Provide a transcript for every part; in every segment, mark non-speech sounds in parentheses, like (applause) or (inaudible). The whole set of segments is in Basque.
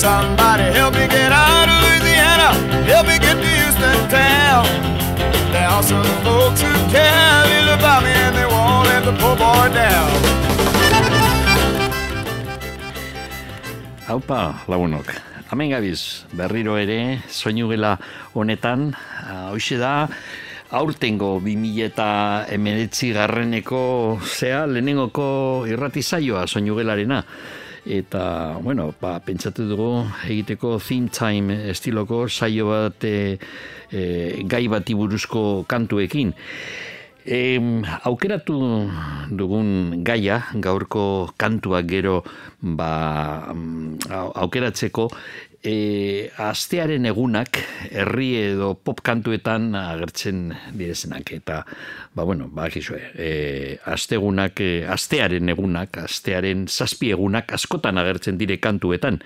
Somebody help me get out of Louisiana, help me get to Houston town. There are some folks who care little about me and they won't let the poor boy down. Haupa, lagunok. Hemen gabiz, berriro ere, soinu gela honetan, hoxe da, aurtengo 2000 eta emeretzi garreneko, zea, lehenengoko irrati zaioa soinu gelarena. Eta, bueno, ba, pentsatu dugu egiteko theme time estiloko saio bat e, e, gai bati buruzko kantuekin. E, aukeratu dugun gaia, gaurko kantuak gero ba, aukeratzeko, e, astearen egunak herri edo pop kantuetan agertzen direzenak eta ba bueno ba e, astegunak e, astearen egunak astearen zazpi egunak askotan agertzen dire kantuetan.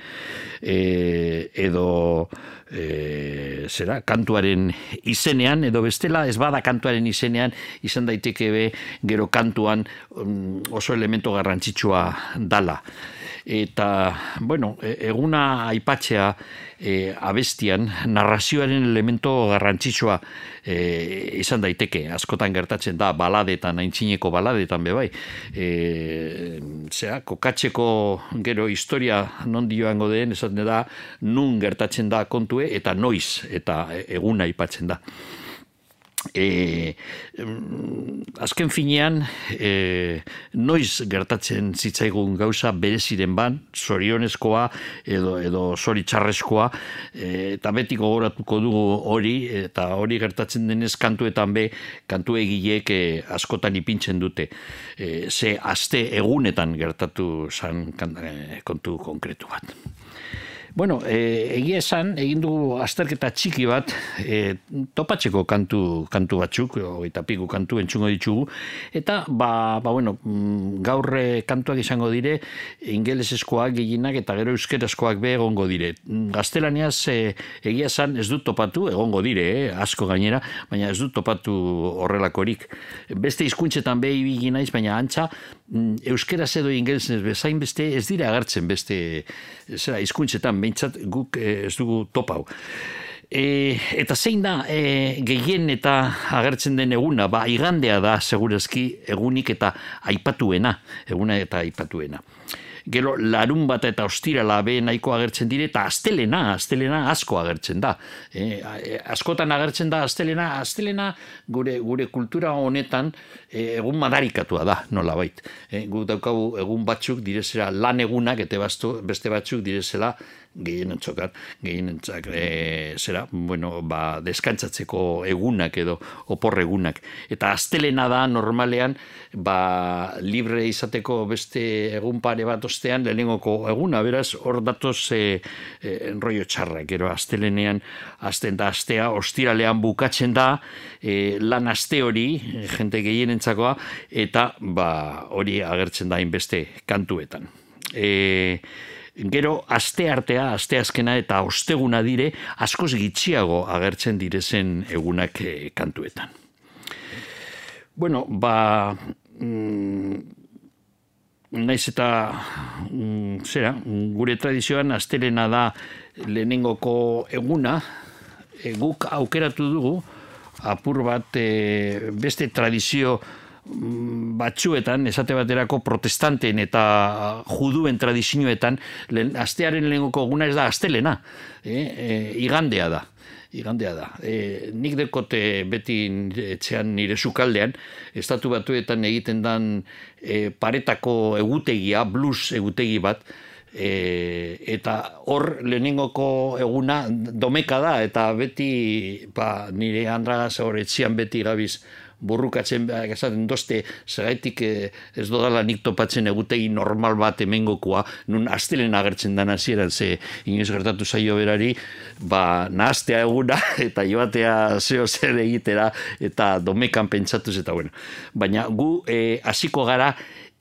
E, edo e, zera, kantuaren izenean edo bestela ez bada kantuaren izenean izan daiteke be gero kantuan um, oso elemento garrantzitsua dala eta bueno, e, eguna aipatzea e, abestian narrazioaren elemento garrantzitsua e, izan daiteke. Askotan gertatzen da baladetan aintzineko baladetan be bai. E, zera, kokatzeko gero historia non dioango den esaten da nun gertatzen da kontue eta noiz eta eguna aipatzen da e, azken finean e, noiz gertatzen zitzaigun gauza bereziren ban, zorionezkoa edo, edo zori txarrezkoa e, eta beti gogoratuko dugu hori eta hori gertatzen denez kantuetan be kantu egileek e, askotan ipintzen dute e, ze aste egunetan gertatu zan kontu konkretu bat. Bueno, e, egia esan, egin dugu azterketa txiki bat, e, topatzeko kantu, kantu batzuk, eta piku kantu entzungo ditugu, eta, ba, ba bueno, mm, gaurre kantuak izango dire, ingeleseskoak gehienak eta gero euskerazkoak be egongo dire. Gaztelaniaz, e, egia esan, ez dut topatu, egongo dire, eh, asko gainera, baina ez dut topatu horrelakorik. Beste hizkuntzetan be ibili naiz, baina antza, mm, euskeraz edo ingelesez bezain beste, ez dira agertzen beste, zera, hizkuntzetan behintzat guk eh, ez dugu topau. E, eta zein da e, gehien eta agertzen den eguna, ba igandea da segurazki egunik eta aipatuena, eguna eta aipatuena. Gero larun bat eta ostirala be nahiko agertzen dire eta astelena, astelena asko agertzen da. E, askotan agertzen da astelena, astelena gure gure kultura honetan e, egun madarikatua da, nola bait. E, gu daukagu egun batzuk direzera lan egunak eta beste batzuk direzela gehien entzokat, gehien entzak, e, zera, bueno, ba, deskantzatzeko egunak edo opor egunak. Eta astelena da normalean, ba, libre izateko beste egun pare bat ostean, lehenengoko eguna, beraz, hor datoz e, e, enroio txarra, gero astelenean, asten da astea, ostiralean bukatzen da, e, lan aste hori, jente gehien entzakoa, eta ba, hori agertzen da inbeste kantuetan. E, Gero, aste artea, aste azkena eta osteguna dire, askoz gitxiago agertzen direzen egunak e, kantuetan. Bueno, ba... Mm, naiz eta mm, zera, gure tradizioan astelena da lehenengoko eguna, e, guk aukeratu dugu, apur bat e, beste tradizio batzuetan, esate baterako protestanten eta juduen tradizioetan, lehen, astearen lehenoko guna ez da astelena, eh? e, igandea da. Igandea da. E, nik dekote beti etxean nire sukaldean, estatu batuetan egiten dan e, paretako egutegia, blues egutegi bat, e, eta hor lehenengoko eguna domeka da eta beti ba, nire andraga zaur etxian beti gabiz burrukatzen esaten doste zeraitik eh, ez dodala nik topatzen egutegi normal bat emengokoa nun astelen agertzen dan hasieran ze inoiz gertatu zaio berari ba nahastea eguna (laughs) eta joatea zeo zer egitera eta domekan pentsatuz eta bueno. Baina gu eh, hasiko gara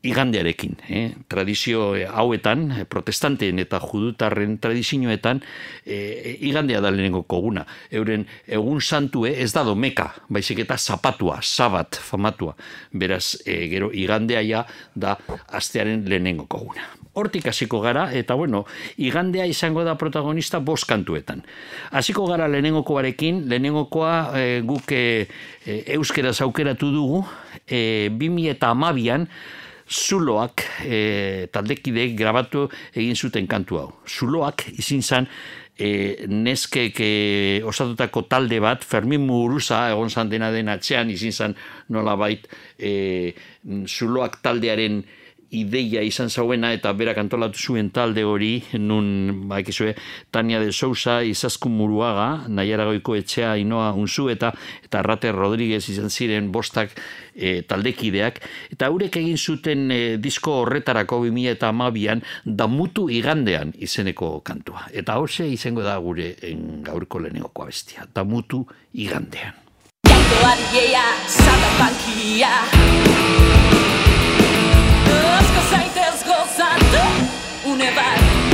igandearekin, eh? tradizio eh, hauetan, eh, protestanteen eta judutarren tradizioetan, eh, igandea da lehenengo koguna. Euren egun santue ez da domeka, baizik eta zapatua, sabat, famatua. Beraz, eh, gero igandea ja da astearen lehenengo koguna. Hortik hasiko gara, eta bueno, igandea izango da protagonista bost kantuetan. Hasiko gara lehenengokoarekin, lehenengokoa eh, guk eh, euskera zaukeratu dugu, eh, 2000 eta amabian, zuloak e, taldekideek grabatu egin zuten kantu hau. Zuloak izin zan e, neskek e, osatutako talde bat, Fermin Muguruza, egon zan dena den atzean, izin zan nola bait, e, zuloak taldearen ideia izan zauena eta berak antolatu zuen talde hori, nun, ba, Tania de Sousa, Izazku Muruaga, Naiara Goiko Etxea, Inoa Unzu, eta, eta Rate Rodríguez izan ziren bostak e, taldekideak, eta haurek egin zuten e, disko horretarako 2000 eta amabian, damutu igandean izeneko kantua. Eta hause izango da gure en, gaurko lehenengoko abestia, damutu igandean. Jaiko Los que se desgozando, nevar.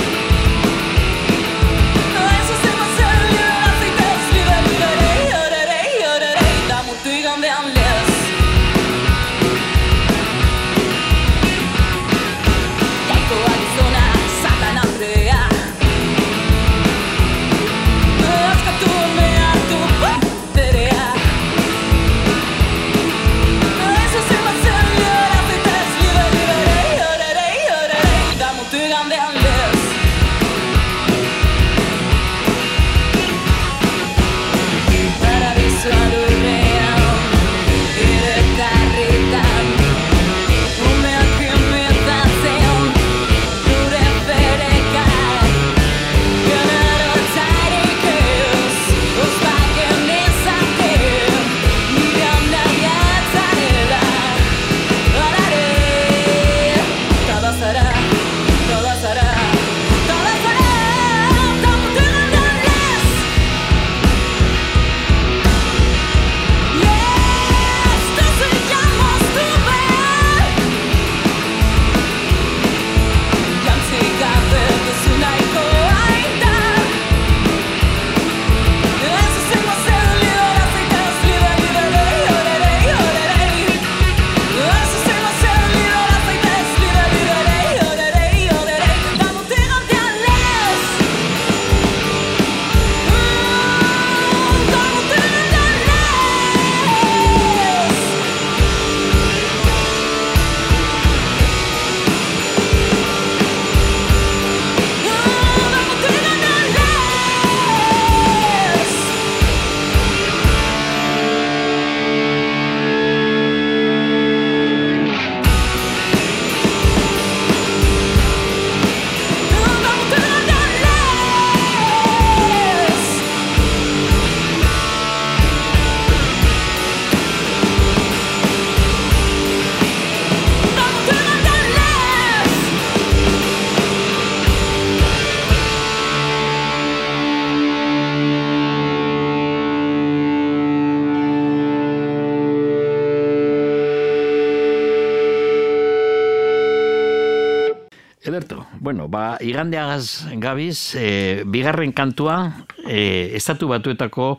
Igandeagaz gabiz, e, bigarren kantua, e, estatu batuetako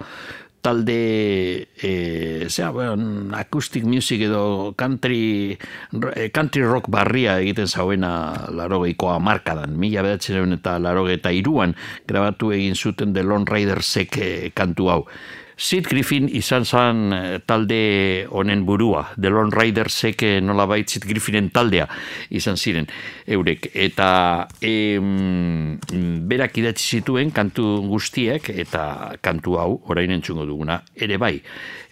talde e, zera, bueno, acoustic music edo country, country rock barria egiten zauena larogeikoa markadan, mila bedatzen eta laroge iruan grabatu egin zuten The Lone Ridersek e, kantu hau. Sid Griffin izan zan eh, talde honen burua, The Lone Ridersek nola bait Sid Griffinen taldea izan ziren eurek. Eta em, berak idatzi zituen kantu guztiek eta kantu hau orain entzungo duguna ere bai.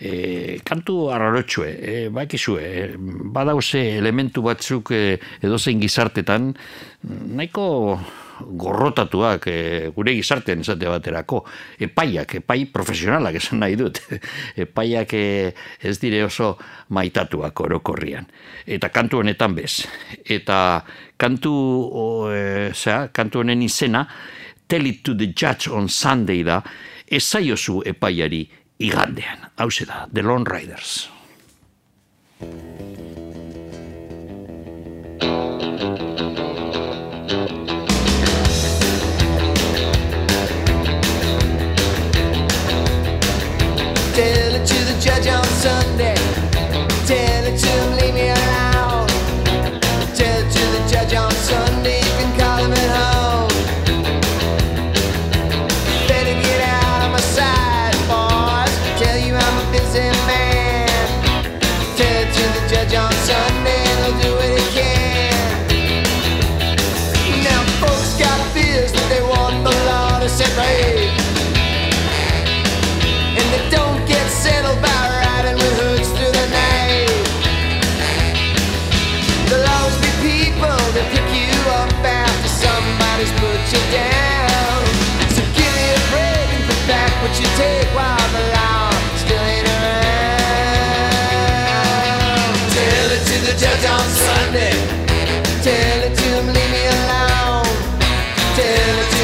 E, kantu arrarotxue, e, bakizue, e, badauze elementu batzuk e, edozein gizartetan, nahiko gorrotatuak e, gure gizartean esate baterako epaiak, epai profesionalak esan nahi dut. (laughs) Epaiak e, ez dire oso maitatuak orokorrian. Eta kantu honetan bez. Eta kantu o, e, zera, kantu honen izena Tell it to the judge on Sunday da ezaiozu epaiari igandean. Hau da, The Lone Riders. Judge on Sunday.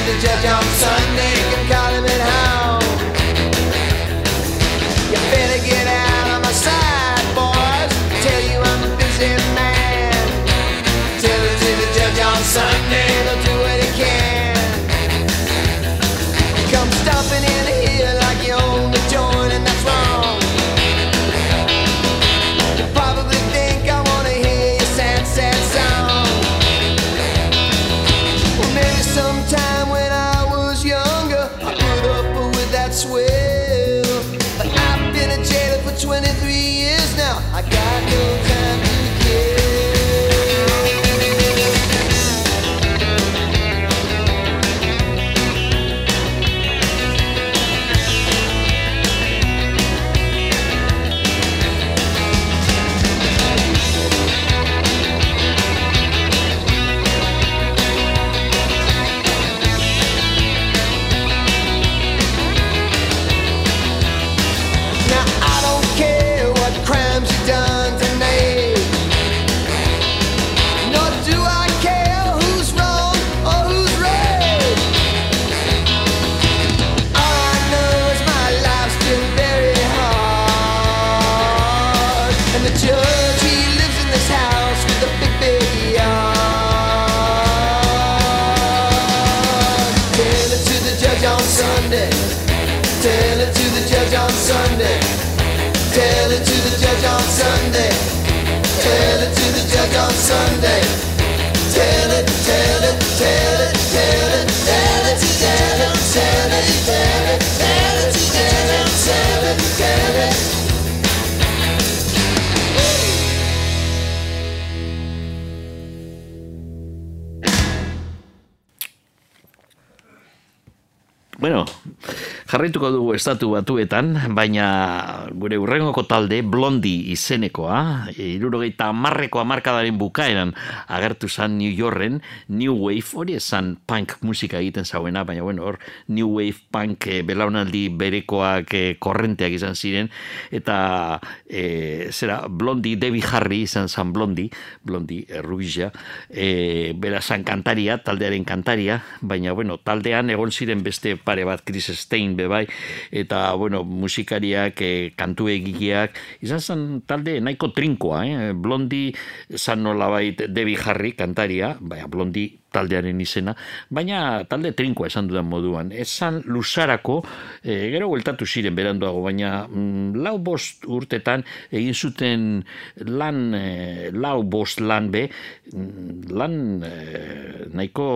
The judge on Sunday, can call jarraituko dugu estatu batuetan, baina gure urrengoko talde blondi izenekoa, irurogeita marreko amarkadaren bukaeran agertu zan New Yorken, New Wave, hori esan punk musika egiten zauena, baina bueno, hor New Wave punk eh, belaunaldi berekoak eh, korrenteak izan ziren, eta eh, zera, blondi, Debbie Harry izan zan blondi, blondi, rubizia, eh, bera zan kantaria, taldearen kantaria, baina bueno, taldean egon ziren beste pare bat Chris Stein bebai, eta bueno, musikariak, eh, kantu egileak, izan zen talde nahiko trinkoa, eh? blondi zan nolabait Debbie Harry kantaria, baina blondi taldearen izena, baina talde trinkoa esan dudan moduan. Esan lusarako, e, gero gueltatu ziren beranduago, baina mm, lau bost urtetan egin zuten lan, e, lau bost lan be, mm, lan e, nahiko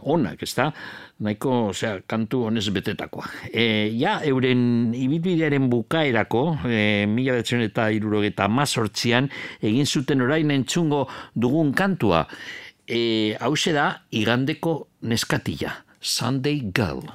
onak, ez nahiko, osea, kantu honez betetakoa. E, ja, euren ibilbidearen bukaerako, e, mila eta irurogeta mazortzian, egin zuten orain entzungo dugun kantua. E, Hau da, igandeko neskatila, Sunday Girl.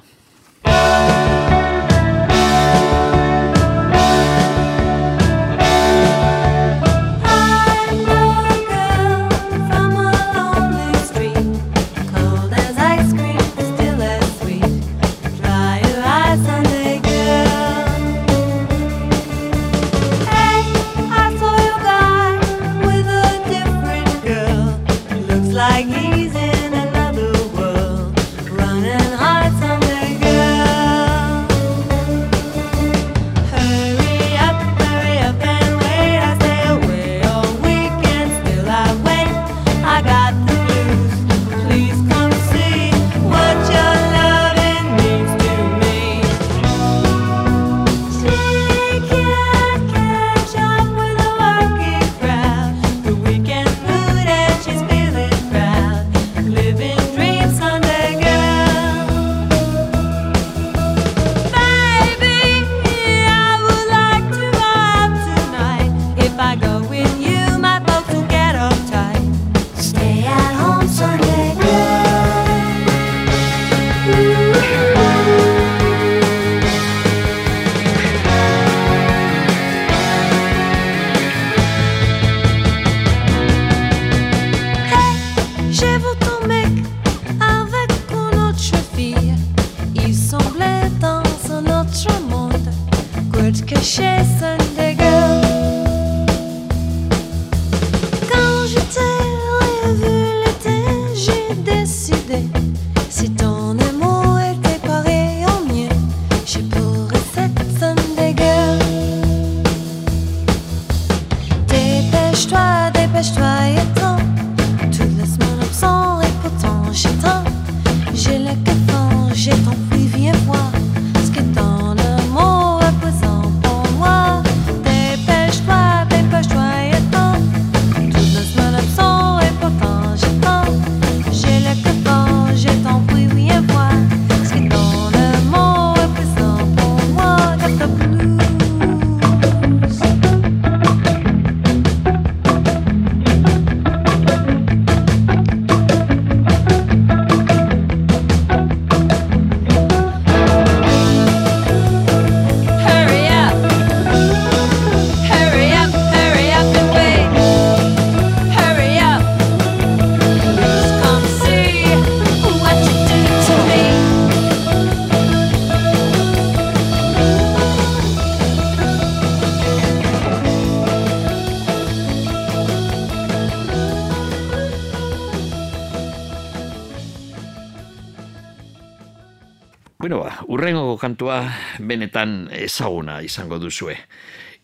Kantua benetan ezaguna izango duzue.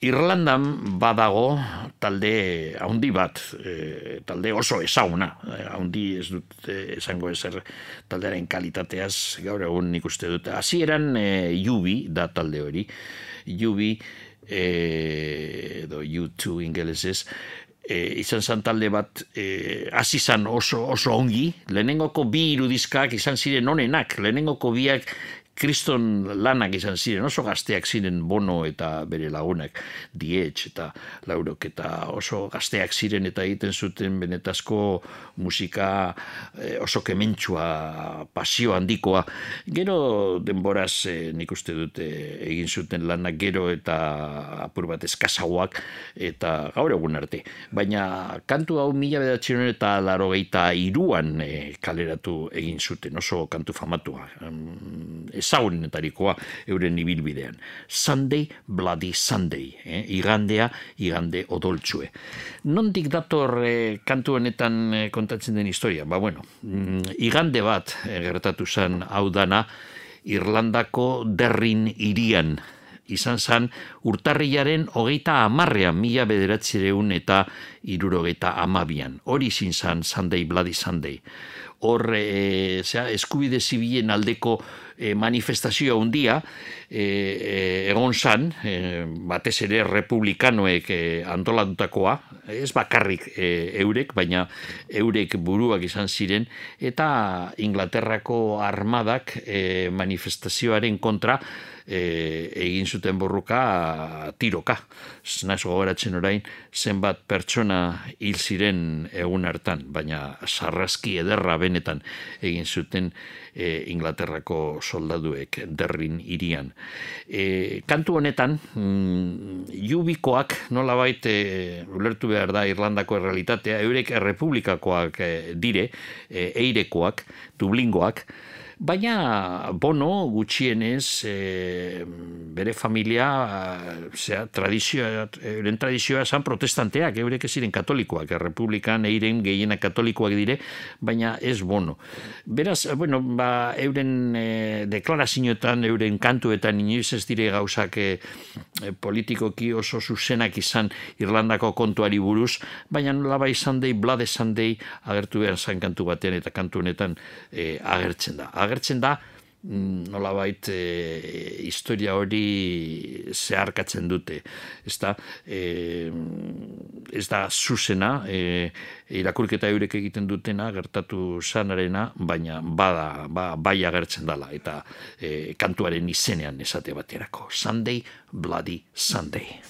Irlandan badago talde haundi bat, e, talde oso ezaguna, e, haundi ez dut e, esango ezer taldearen kalitateaz, gaur egun nik uste dut. Hasieran e, Jubi da talde hori, Jubi, e, edo U2 ingelesez, e, izan zan talde bat e, hasi zan oso, oso ongi, lehenengoko bi irudizkak izan ziren onenak, lehenengoko biak kriston lanak izan ziren, oso gazteak ziren bono eta bere lagunak, dietx eta laurok eta oso gazteak ziren eta egiten zuten benetazko musika eh, oso kementsua, pasio handikoa. Gero denboraz eh, nik uste dute egin zuten lanak gero eta apur bat eskasauak eta gaur egun arte. Baina kantu hau mila bedatxeron eta laro iruan eh, kaleratu egin zuten, oso kantu famatua ezagunetarikoa euren ibilbidean. Sunday, Bloody Sunday, eh? igandea, igande odoltsue. Nondik dator eh, kantu honetan eh, kontatzen den historia? Ba bueno, mm, igande bat eh, gertatu zen hau dana, Irlandako derrin irian izan zan urtarriaren hogeita amarrean mila bederatzireun eta irurogeita amabian. Hori izin zan Sunday Bloody Sunday. Hor, e, eskubide zibilen aldeko e, manifestazioa undia e, e, egon zan, e, batez ere republikanoek e, antolatutakoa, ez bakarrik e, eurek, baina eurek buruak izan ziren, eta Inglaterrako armadak e, manifestazioaren kontra e, egin zuten borruka tiroka. Naiz gogoratzen orain zenbat pertsona hil ziren egun hartan, baina sarraski ederra benetan egin zuten e, Inglaterrako soldaduek derrin irian. E, kantu honetan, mm, jubikoak nola baita e, ulertu behar da Irlandako realitatea, eurek errepublikakoak e, dire, e, eirekoak, dublingoak, Baina, bono, gutxienez, e, bere familia, zera, tradizioa, euren tradizioa esan protestanteak, eurek ziren katolikoak, errepublikan eiren gehiena katolikoak dire, baina ez bono. Beraz, bueno, ba, euren e, deklarazioetan, euren kantuetan, inoiz ez dire gauzak e, politikoki oso zuzenak izan Irlandako kontuari buruz, baina nola bai Sunday, Blood Sunday, agertu behar zan kantu batean eta kantu honetan e, agertzen da agertzen da mm, nolabait e, historia hori zeharkatzen dute. Ez da, e, ez da zuzena, e, irakurketa eurek egiten dutena, gertatu sanarena, baina bada, ba, bai agertzen dala, eta e, kantuaren izenean esate baterako. Sunday, Bloody Sunday.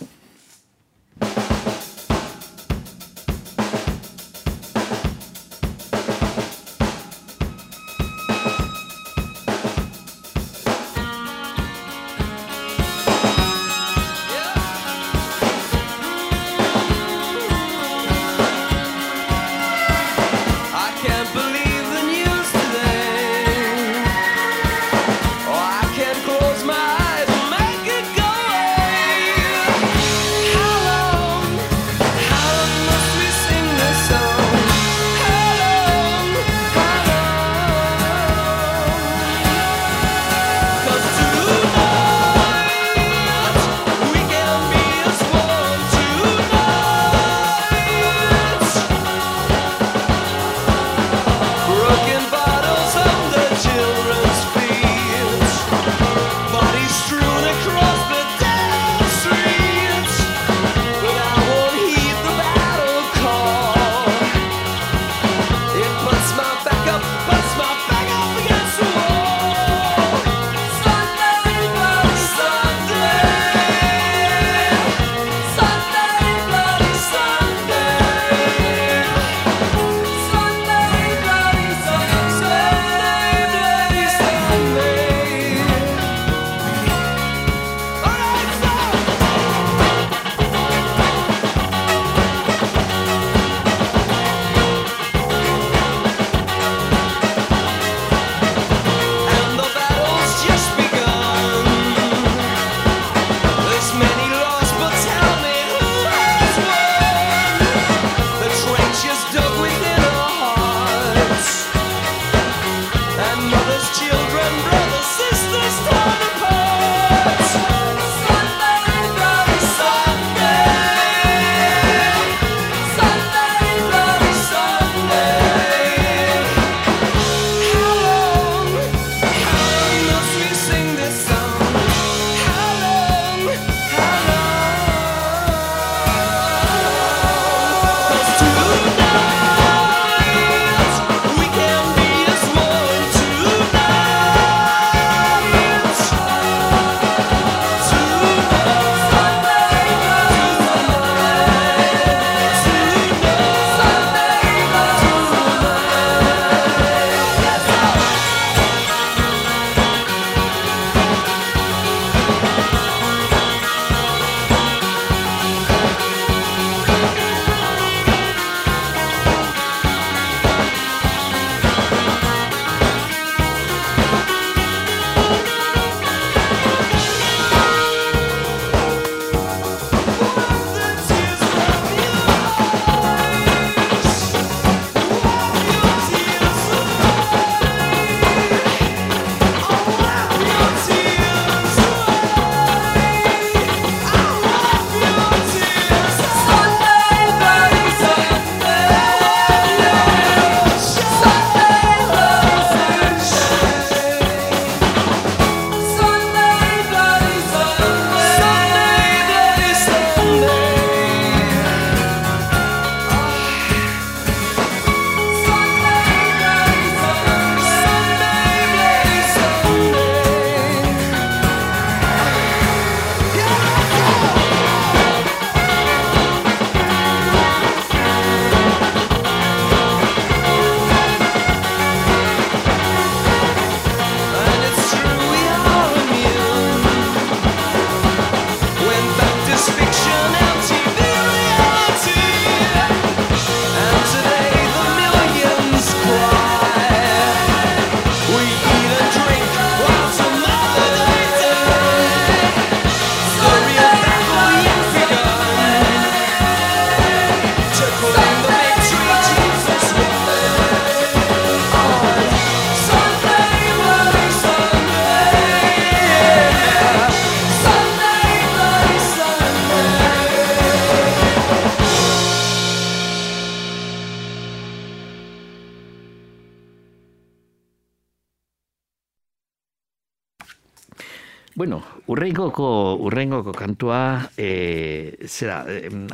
Urrengoko, urrengoko kantua, e, zera,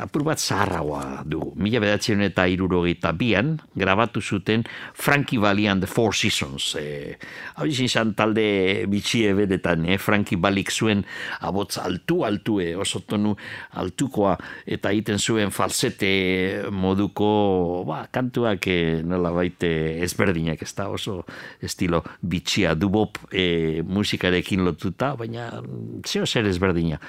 apur bat zaharragoa du. Mila bedatzen eta irurogeita bian, grabatu zuten Frankie Valli and the Four Seasons. E, hau izan talde bitxie bedetan, e, Frankie Balik zuen abotz altu, altu, e, oso tonu altukoa, eta egiten zuen falsete moduko, ba, kantuak e, nola baite ezberdinak, ez da oso estilo bitxia, dubop e, musikarekin lotuta, baina zeo zer ezberdina.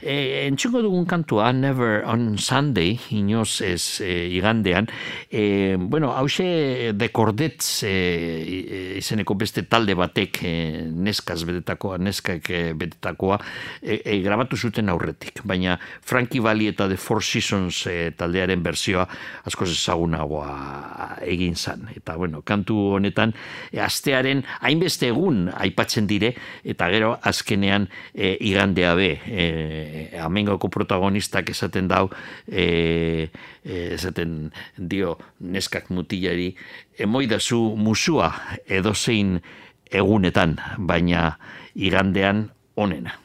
E, entxungo dugun kantua, Never on Sunday, inoz ez e, igandean, e, bueno, hause dekordetz e, izeneko beste talde batek e, neskaz bedetakoa, neskak e, bedetakoa, e, e, grabatu zuten aurretik. Baina Frankie Valli eta The Four Seasons e, taldearen berzioa askoz ezagunagoa egin zan. Eta, bueno, kantu honetan, e, astearen hainbeste egun aipatzen dire, eta gero azken azkenean e, igandea be e, amengoko protagonistak esaten dau e, e, esaten dio neskak mutilari emoidazu musua edozein egunetan baina igandean onena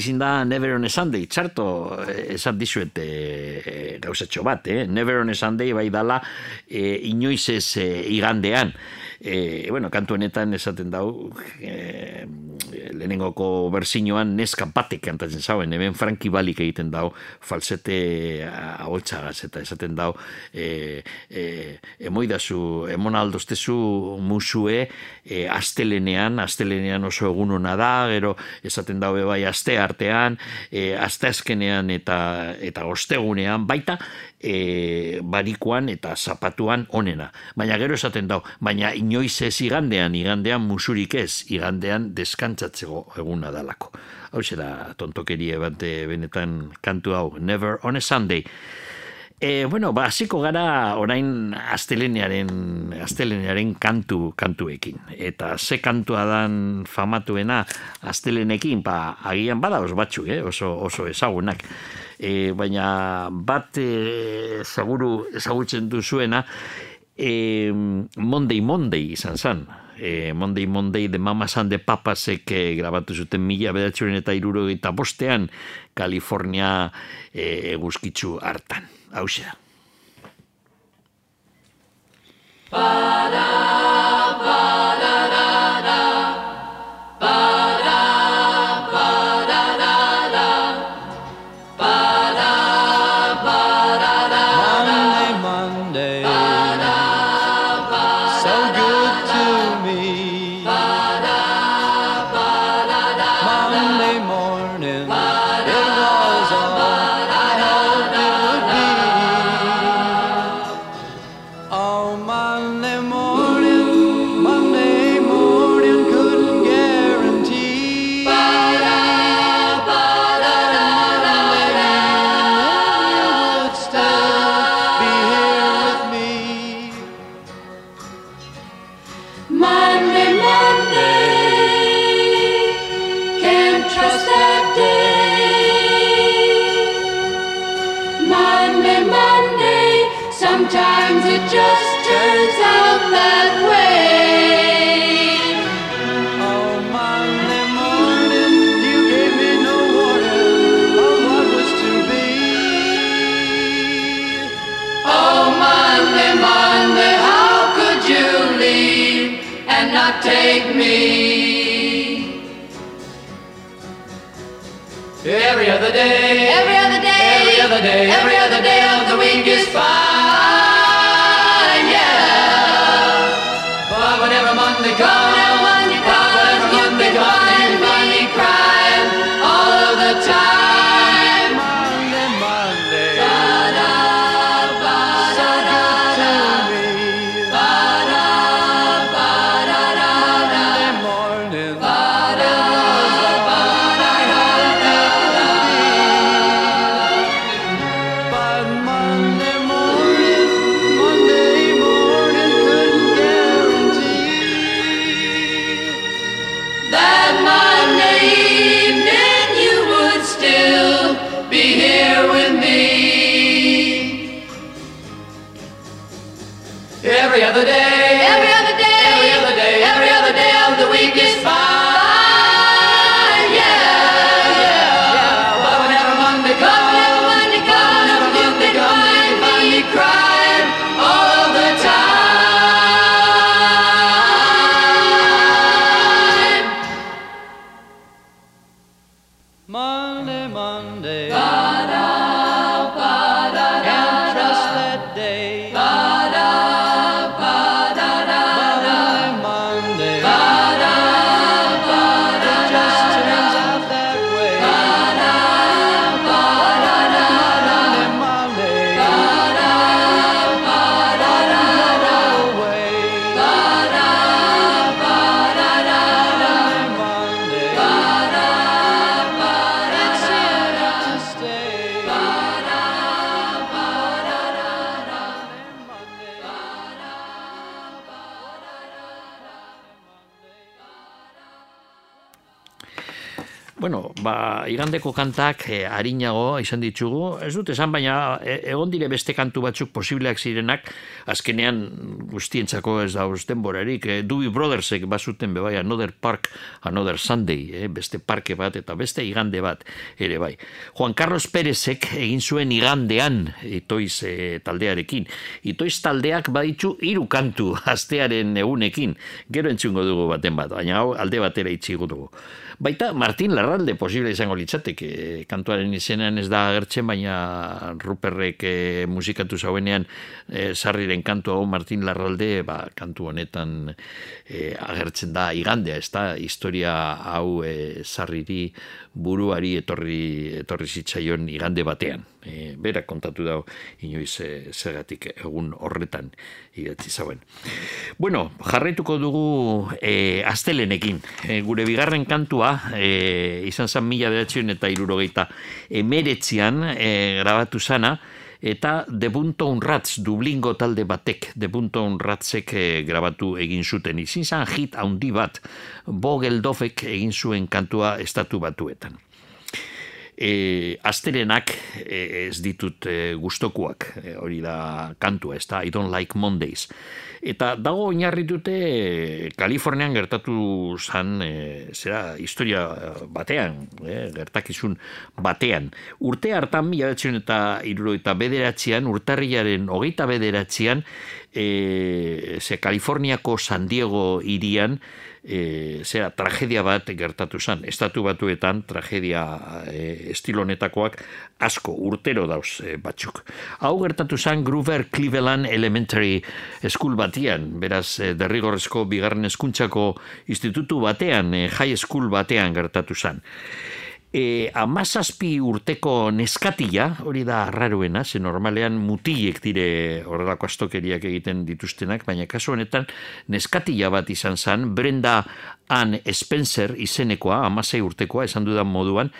izin da Never on a Sunday, txarto eh, esan dizuet e, gauzatxo bat, eh? Never on a Sunday bai dala e, inoiz ez e, igandean. E, bueno, kantu honetan esaten dau e, lehenengoko berzinoan neska batek kantatzen zauen, hemen Franki Balik egiten dau falsete ahotxagaz eta esaten dau e, e, emoidazu, emon aldoztezu musue e, astelenean, astelenean oso egunona da, gero esaten dau bai aste artean, e, aste azkenean eta, eta ostegunean, baita e, barikuan eta zapatuan onena. Baina gero esaten dau, baina inoiz ez igandean, igandean musurik ez, igandean deskantzatzeko eguna dalako. Hau da tontokeria bat benetan kantu hau, Never on a Sunday. E, bueno, ba, hasiko gara orain astelenearen, astelenearen kantu, kantuekin. Eta ze kantua dan famatuena astelenekin, ba, agian bada os batzuk, eh? oso, oso ezagunak. E, baina bat e, seguru ezagutzen duzuena, e, Monday Monday izan zan. E, Monday Monday de Mama San de Papasek e, grabatu zuten mila bedatxuren eta iruro eta bostean Kalifornia e, eguzkitzu hartan hause da. holiday. Every Bueno, ba, igandeko kantak e, arinago izan ditugu, ez dut esan, baina e, egon dire beste kantu batzuk posibleak zirenak, azkenean guztientzako ez da denborarik, e, Dubi Brothersek bazuten bebai, Another Park, Another Sunday, e, beste parke bat eta beste igande bat ere bai. Juan Carlos Pérezek egin zuen igandean itoiz e, taldearekin. Itoiz taldeak baditu hiru kantu astearen egunekin, gero entzungo dugu baten bat, baina hau alde batera itxigo dugu. Baita Martin Larralde posible izango litzateke. Kantuaren izenean ez da agertzen baina Ruperrek e, musikatu zauenean e, sarriren kantu hau Martin Larralde ba, kantu honetan e, agertzen da igandea ez da historia hau e, sarriri buruari etorri, etorri zitzaion igande batean. E, berak kontatu dau inoiz e, zergatik egun horretan idatzi zauen. Bueno, jarraituko dugu e, astelenekin. E, gure bigarren kantua e, izan zan mila behatzion eta irurogeita emeretzian e, grabatu zana, eta The Bunton Rats Dublingo talde batek The Bunton Ratsek eh, grabatu egin zuten. Izin zan hit handi bat Bogeldofek egin zuen kantua estatu batuetan e, astelenak e, ez ditut e, gustokuak e, hori da kantua ez da I don't like Mondays. Eta dago oinarritute e, Kalifornian gertatu zan e, zera historia batean e, gertakizun batean. Urte hartan mila eta iruro eta bederatzean urtarriaren hogeita bederatzean e, ze Kaliforniako San Diego irian e, zera, tragedia bat gertatu zen. Estatu batuetan tragedia e, estilonetakoak asko urtero dauz e, batzuk. Hau gertatu zen Groover Cleveland Elementary School batian, beraz e, derrigorrezko bigarren eskuntzako institutu batean, e, high school batean gertatu zen e, amazazpi urteko neskatila, hori da arraruena, ze normalean mutilek dire horrelako astokeriak egiten dituztenak, baina kasu honetan neskatila bat izan zen, Brenda Ann Spencer izenekoa, amasei urtekoa, esan dudan moduan,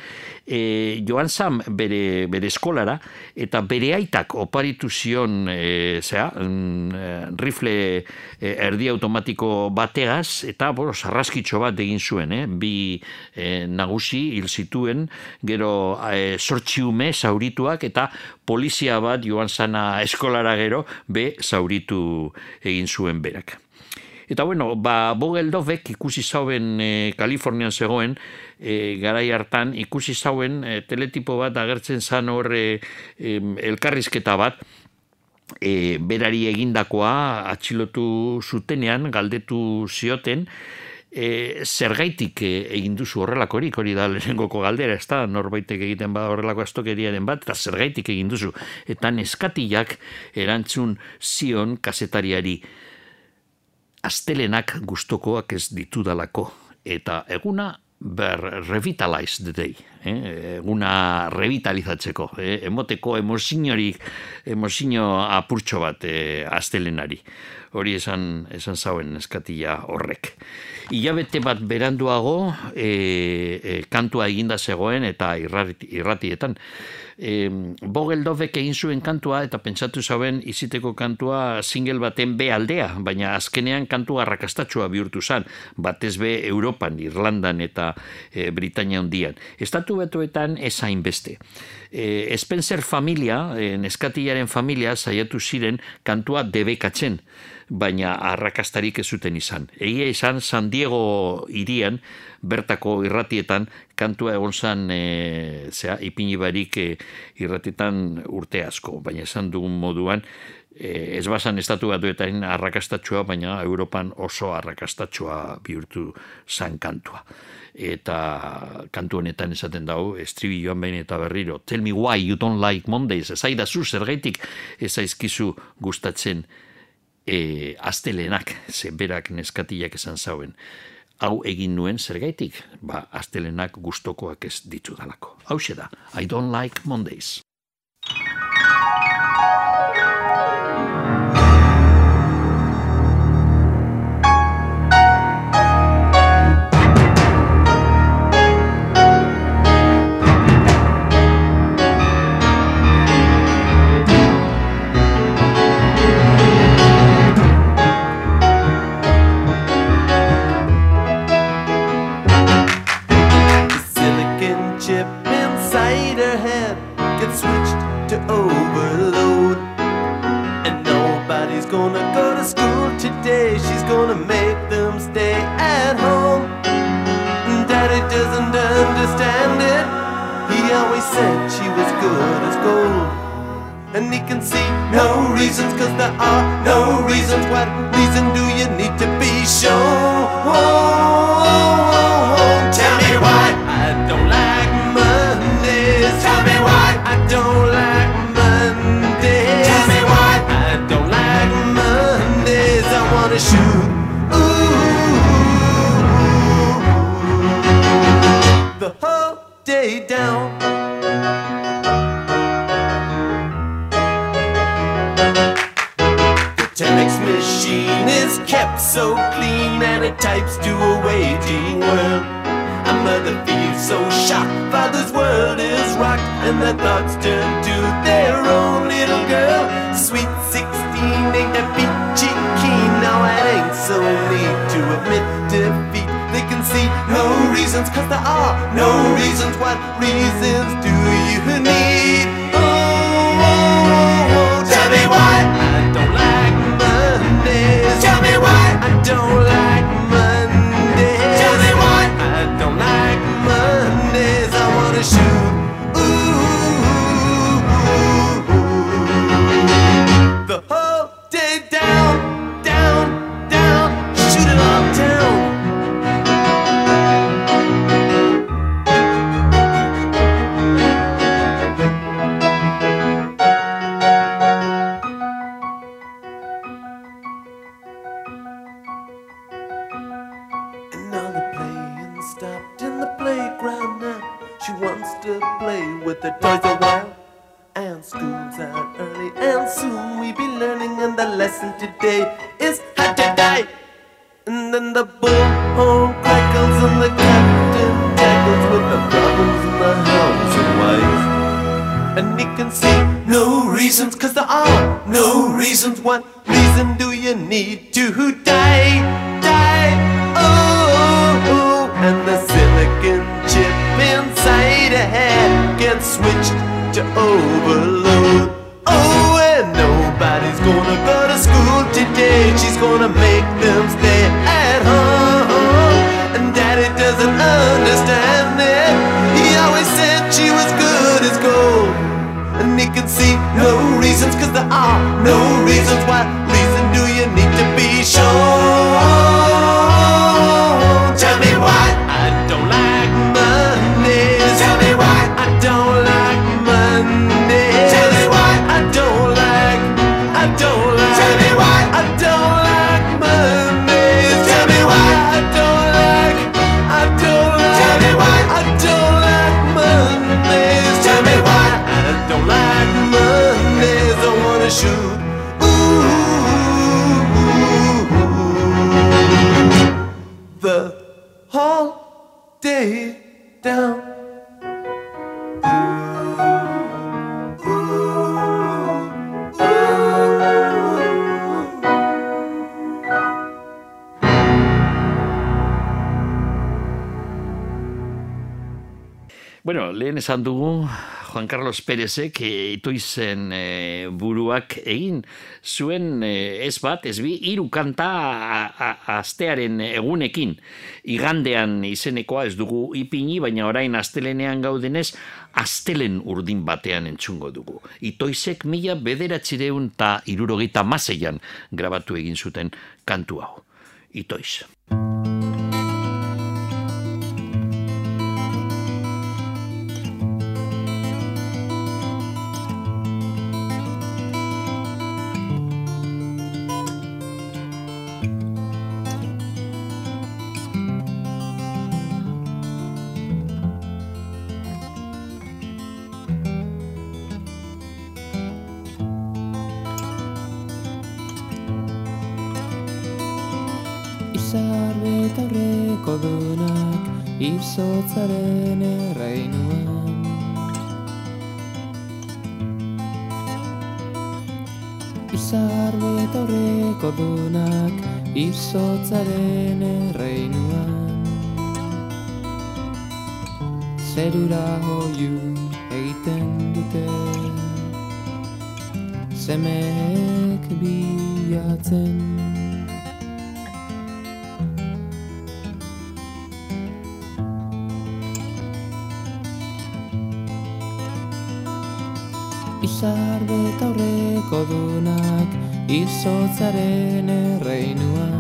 e, joan zan bere, bere eskolara, eta bere aitak oparitu zion, e, zera, mm, e, rifle e, erdi automatiko bategaz, eta, boro, sarraskitxo bat egin zuen, eh? bi e, nagusi hil zituen, gero e, sortxiume zaurituak, eta polizia bat joan zana eskolara gero, be zauritu egin zuen berak. Eta bueno, ba, Bogeldovek ikusi zauen e, Kalifornian zegoen, e, garai hartan ikusi zauen e, teletipo bat agertzen zan hor e, elkarrizketa bat, e, berari egindakoa atxilotu zutenean, galdetu zioten, e, zergaitik e, egin duzu horrelakorik, hori da lehenengoko galdera, ez da, norbaitek egiten ba horrelako astokeriaren bat, eta zergaitik egin duzu. Eta neskatiak erantzun zion kasetariari, astelenak gustokoak ez ditudalako eta eguna ber revitalize the day eh? eguna revitalizatzeko eh? emoteko emozinorik emozino apurtxo bat eh, astelenari hori esan esan zauen eskatia horrek Ilabete bat beranduago e, e, kantua eginda zegoen eta irratietan e, Bogeldovek egin zuen kantua eta pentsatu zauen iziteko kantua single baten be aldea, baina azkenean kantua arrakastatxua bihurtu zan, batez be Europan, Irlandan eta e, Britania hondian. Estatu betuetan ezain beste. E, Spencer familia, e, neskatilaren familia, saiatu ziren kantua debekatzen baina arrakastarik ez zuten izan. Egia izan San Diego irian, bertako irratietan, kantua egon zan, e, zera, ipini barik e, irratietan urte asko, baina esan dugun moduan, e, ez bazan estatu batuetan arrakastatxua, baina Europan oso arrakastatxua bihurtu zan kantua. Eta kantu honetan esaten dago, estribi joan behin eta berriro, tell me why you don't like Mondays, ez aida zu zergaitik ez aizkizu gustatzen e, astelenak, ze berak neskatilak esan zauen, hau egin nuen zergaitik, ba, astelenak gustokoak ez ditu dalako. Hau da, I don't like Mondays. she's gonna make them stay at home. Daddy doesn't understand it. He always said she was good as gold. And he can see no reasons, cause there are no reasons. What reason do you need to be shown? down. The telex machine is kept so clean and it types to a waiting world. A mother feels so shocked, father's world is rocked, and the thoughts turn to their own little girl. Sweet 16, ain't that peachy keen? Now it ain't so neat to admit defeat. See no reasons, cause there are no reasons. What reasons do you need? Oh, oh, oh, oh. tell me why I don't like Mondays. Tell me why I don't like with the toys a while. And school's out early, and soon we'll be learning. And the lesson today is how to die. And then the bullhorn crackles, and the captain tackles with the problems in the house and wife. And he can see no reasons, cause there are no reasons. What reason do you need to die? Die, oh, oh. oh. and the silicon switched to overload. Oh, and nobody's gonna go to school today. She's gonna make them stay at home. And daddy doesn't understand it. He always said she was good as gold. And he can see no reasons, cause there are no reasons. What reason do you need to be shown? Esan dugu Juan Carlos Pérezek eh, itoizen eh, buruak egin zuen eh, ez bat, ez bi, hiru kanta a- a- astearen egunekin. Igandean izenekoa ez dugu ipini, baina orain astelenean gaudenez, astelen urdin batean entzungo dugu. Itoizek mila bederatzireun eta irurogeita maseian grabatu egin zuten kantu hau. Itoiz. Izotzaren erreinuan Izar betaurreko dunak izotzaren erreinuan Zerura hoiu egiten dute. Semeek bilatzen izotzaren erreinuan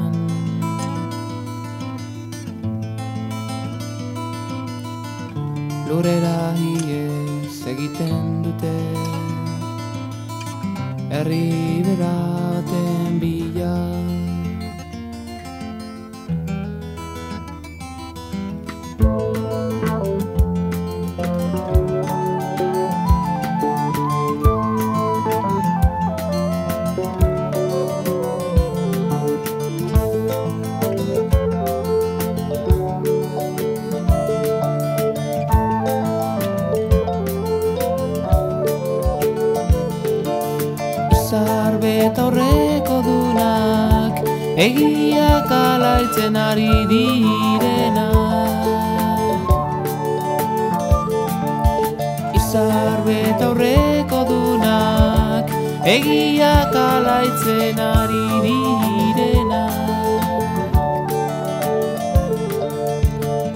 eta aurreko dunak Egiak alaitzen ari direnak.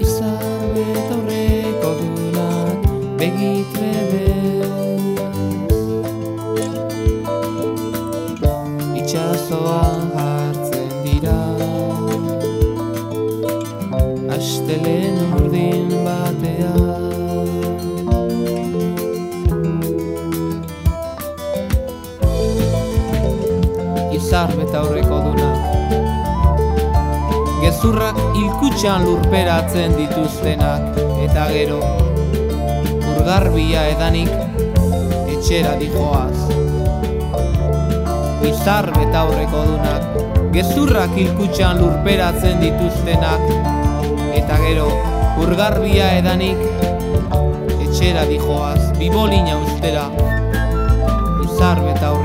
Izar eta aurreko dunak Begitrebez Itxasoan hartzen dira Astelen Izar beta aurreko duna. Gezurrak ilkutxan lurperatzen dituztenak Eta gero Urgarbia edanik Etxera dijoaz. Izar beta aurreko dunak Gezurrak ilkutxan lurperatzen dituztenak Eta gero Urgarbia edanik Etxera dijoaz. Bibolina ustera Izar beta aurreko dunak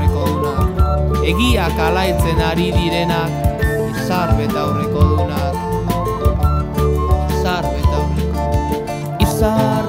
Egiak alaitzen ari direnak Izar beta aurreko dunak. Izar beta aurreko Izar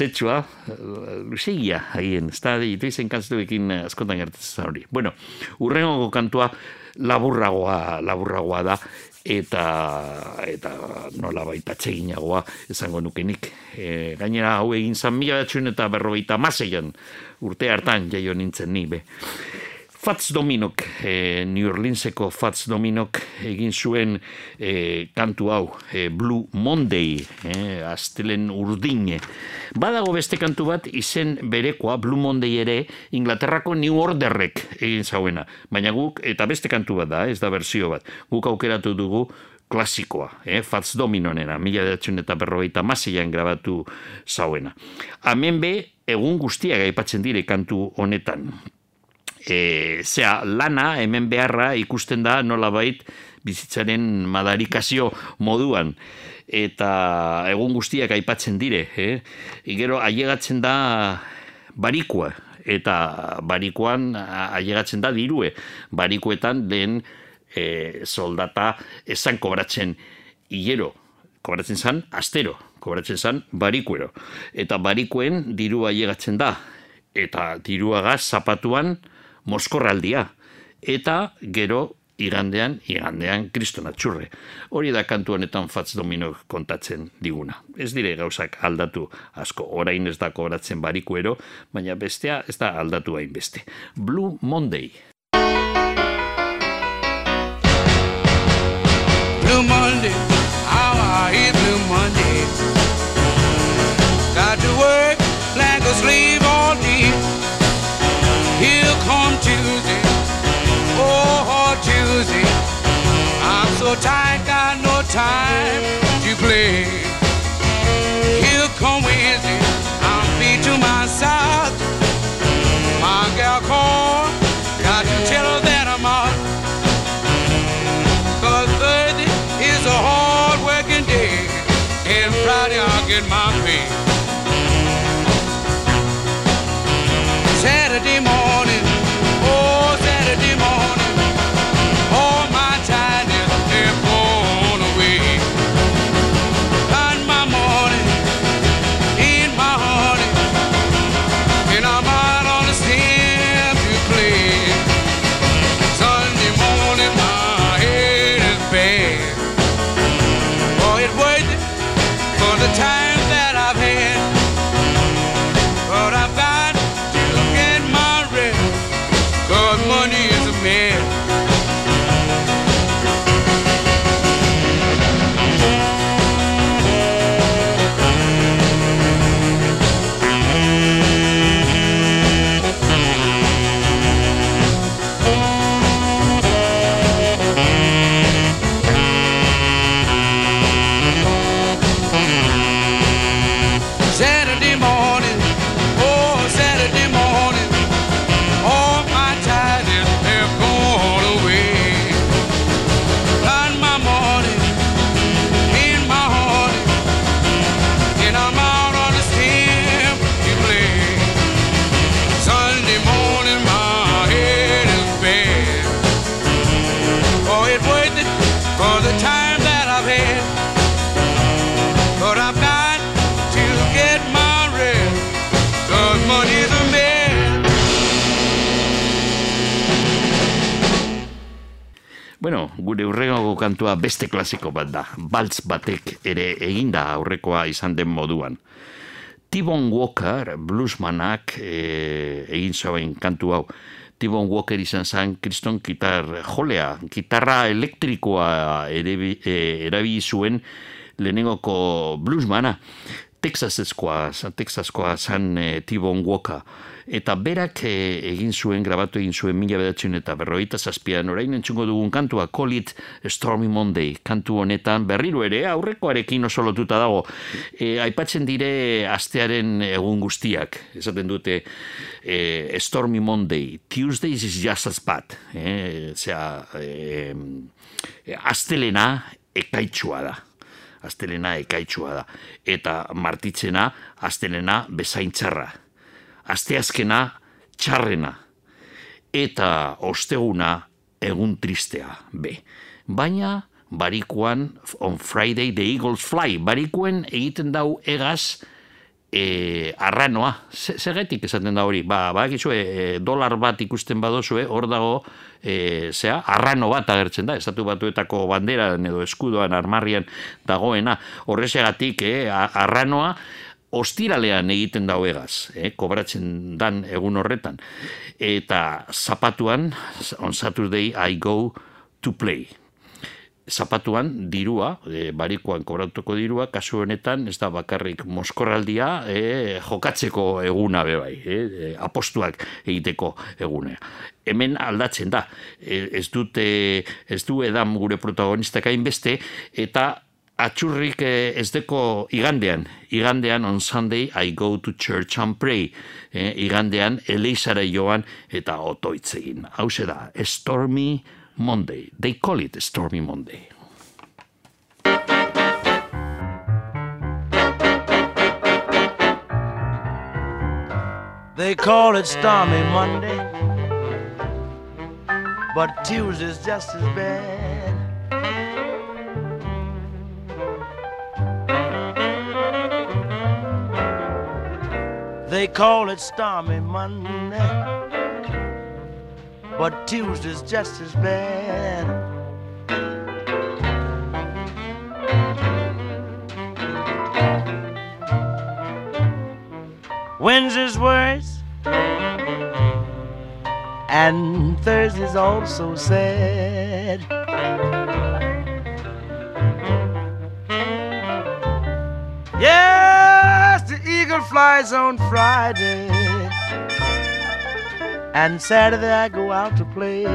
kantu luzetxua, luzegia, haien, ez da, ditu izen kantuekin eh, askotan gertatzen hori. Bueno, urrengo kantua laburragoa, laburragoa da, eta eta nola baita txeginagoa esango nukenik. E, gainera hau egin zan mila batxun eta berrogeita maseian urte hartan jaio nintzen ni be. Fats Dominok, e, New Orleanseko Fats Dominok egin zuen e, kantu hau, e, Blue Monday, e, astelen urdine. Badago beste kantu bat izen berekoa, Blue Monday ere, Inglaterrako New Orderrek egin zauena. Baina guk, eta beste kantu bat da, ez da berzio bat, guk aukeratu dugu klasikoa, eh? Fats Dominonena, mila edatxun eta berrogeita masian grabatu zauena. Hemen be, egun guztiak aipatzen dire kantu honetan e, zea, lana hemen beharra ikusten da nolabait bizitzaren madarikazio moduan eta egun guztiak aipatzen dire, eh? Gero ailegatzen da barikua, eta barikoan a- ailegatzen da dirue. Barikoetan lehen e, soldata esan kobratzen hilero, kobratzen zan astero, kobratzen zan barikuero. Eta barikoen dirua ailegatzen da, eta diruagaz zapatuan moskorraldia. Eta gero igandean, igandean kriston atxurre. Hori da kantu honetan Fats Domino kontatzen diguna. Ez dire gauzak aldatu asko, orain ez da kobratzen barikuero, baina bestea ez da aldatu hainbeste. Blue Monday. Blue Monday, how I hate Blue Monday. Come Tuesday, oh, oh Tuesday. I'm so tired, got no time to play. Here come Wednesday, I'm beat to my side. My gal called, got to tell her that I'm out. Bueno, gure urrengo kantua beste klasiko bat da. Baltz batek ere eginda aurrekoa izan den moduan. Tibon Walker, bluesmanak e, egin zuen kantu hau. Tibon Walker izan zen kriston gitar jolea, gitarra elektrikoa ere, e, erabili zuen lehenengoko bluesmana. Texaseskoa, Texaskoa zan e, Tibon Walker. Eta berak e, egin zuen, grabatu egin zuen mila bedatzen eta berroita zazpian, orain entzungo dugun kantua, Call It Stormy Monday, kantu honetan berriro ere, aurrekoarekin oso lotuta dago. E, aipatzen dire astearen egun guztiak, esaten dute e, Stormy Monday, Tuesdays is just as bad, e, zera, e, astelena ekaitsua da astelena ekaitsua da. Eta martitzena, astelena bezaintzarra. Asteazkena, txarrena. Eta osteguna, egun tristea, be. Baina, barikuan, on Friday the Eagles fly, barikuen egiten dau egaz, e, arranoa, Ze- zergatik esaten da hori, ba, ba e, dolar bat ikusten badozue, hor dago, e, zea, arrano bat agertzen da, estatu batuetako banderan edo eskudoan armarrian dagoena, horrexegatik, eh, a- arranoa, ostiralean egiten da egaz, eh, kobratzen dan egun horretan. Eta zapatuan, on Saturday I go to play zapatuan dirua, e, barikoan kobratuko dirua, kasu honetan ez da bakarrik moskorraldia e, jokatzeko eguna be bai, e, e, apostuak egiteko eguna. Hemen aldatzen da, e, ez dute, ez du edan gure protagonistak hainbeste, eta atxurrik eh, ez deko igandean, igandean on Sunday I go to church and pray, eh, igandean eleizara joan eta otoitzegin. Hau da, Stormy Monday. They call it Stormy Monday. They call it Stormy Monday, but Tuesday's just as bad. They call it Stormy Monday, but Tuesday's just as bad. Wednesday's worse, and Thursday's also sad. Yes, the eagle flies on Friday, and Saturday I go out to play.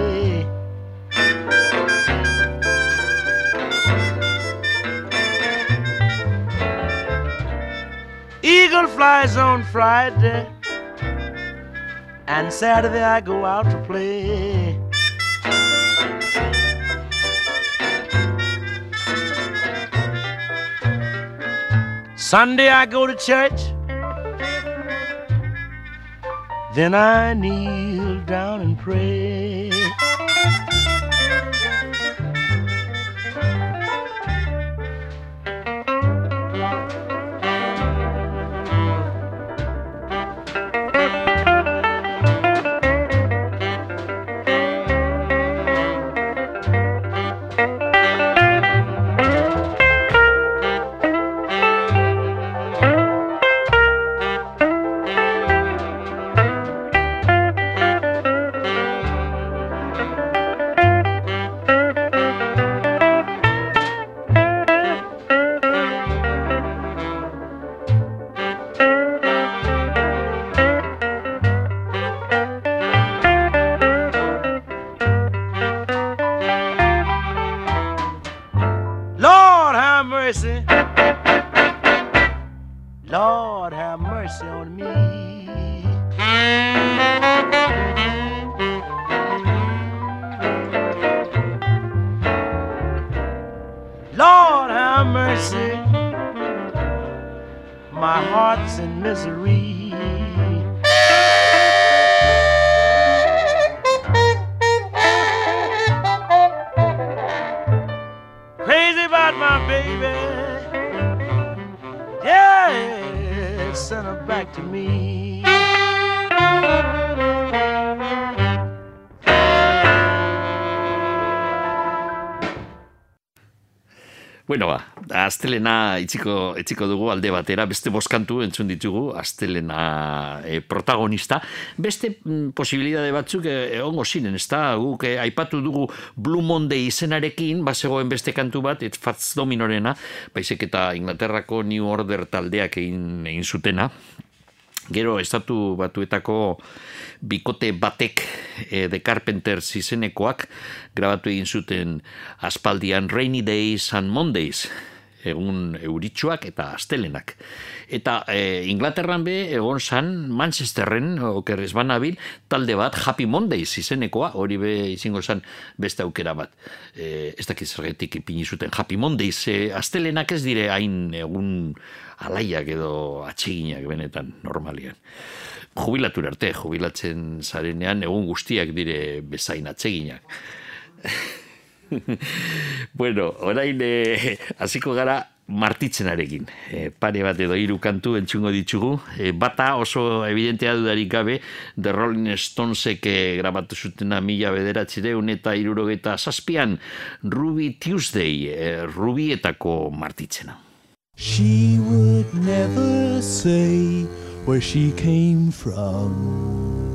Eagle flies on Friday, and Saturday I go out to play. Sunday I go to church, then I kneel down and pray. Astelena itziko, itziko dugu alde batera, beste boskantu entzun ditugu, astelena e, protagonista. Beste mm, posibilidade batzuk e, egongo ziren, ez da, guk e, aipatu dugu Blue Monday izenarekin, bazegoen beste kantu bat, et Fats Dominorena, baizik eta Inglaterrako New Order taldeak egin, egin zutena, Gero estatu batuetako bikote batek e, The Carpenters izenekoak grabatu egin zuten aspaldian Rainy Days and Mondays egun euritsuak eta astelenak. Eta e, Inglaterran be egon zan Manchesterren oker ez banabil talde bat Happy Mondays izenekoa hori be izango zan beste aukera bat. E, ez dakiz zergetik ipini zuten Happy Mondays e, astelenak ez dire hain egun alaiak edo atseginak benetan normalian. Jubilatura arte, jubilatzen zarenean egun guztiak dire bezain atseginak. (laughs) (laughs) bueno, orain eh, hasiko gara martitzenarekin. E, pare bat edo hiru kantu entzungo ditugu. E, bata oso evidentea dudarik gabe The Rolling Stonesek grabatu zutena mila bederatzireun eta irurogeta zazpian Ruby Tuesday, e, Rubietako martitzena. She would never say where she came from.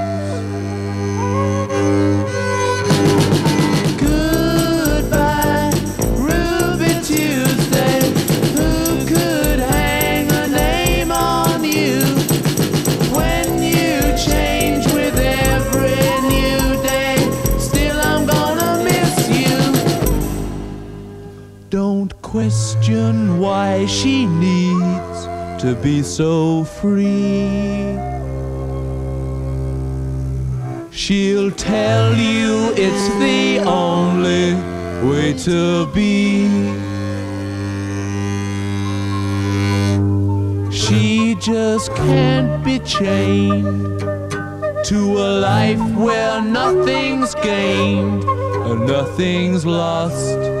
Question why she needs to be so free. She'll tell you it's the only way to be. She just can't be chained to a life where nothing's gained and nothing's lost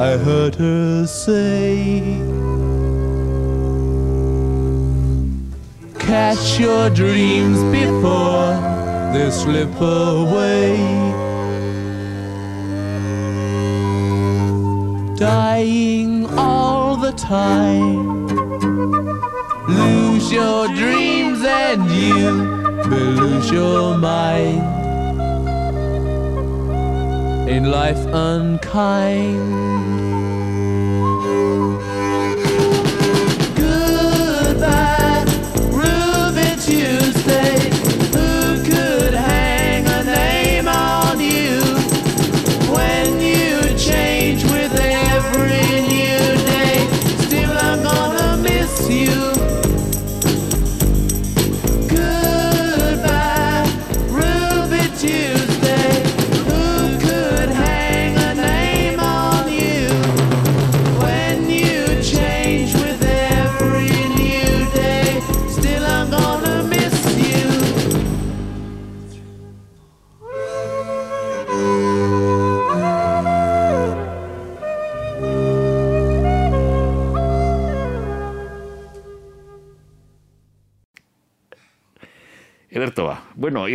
I heard her say. Catch your dreams before they slip away. Dying all the time. Lose your dreams and you will lose your mind. In life unkind.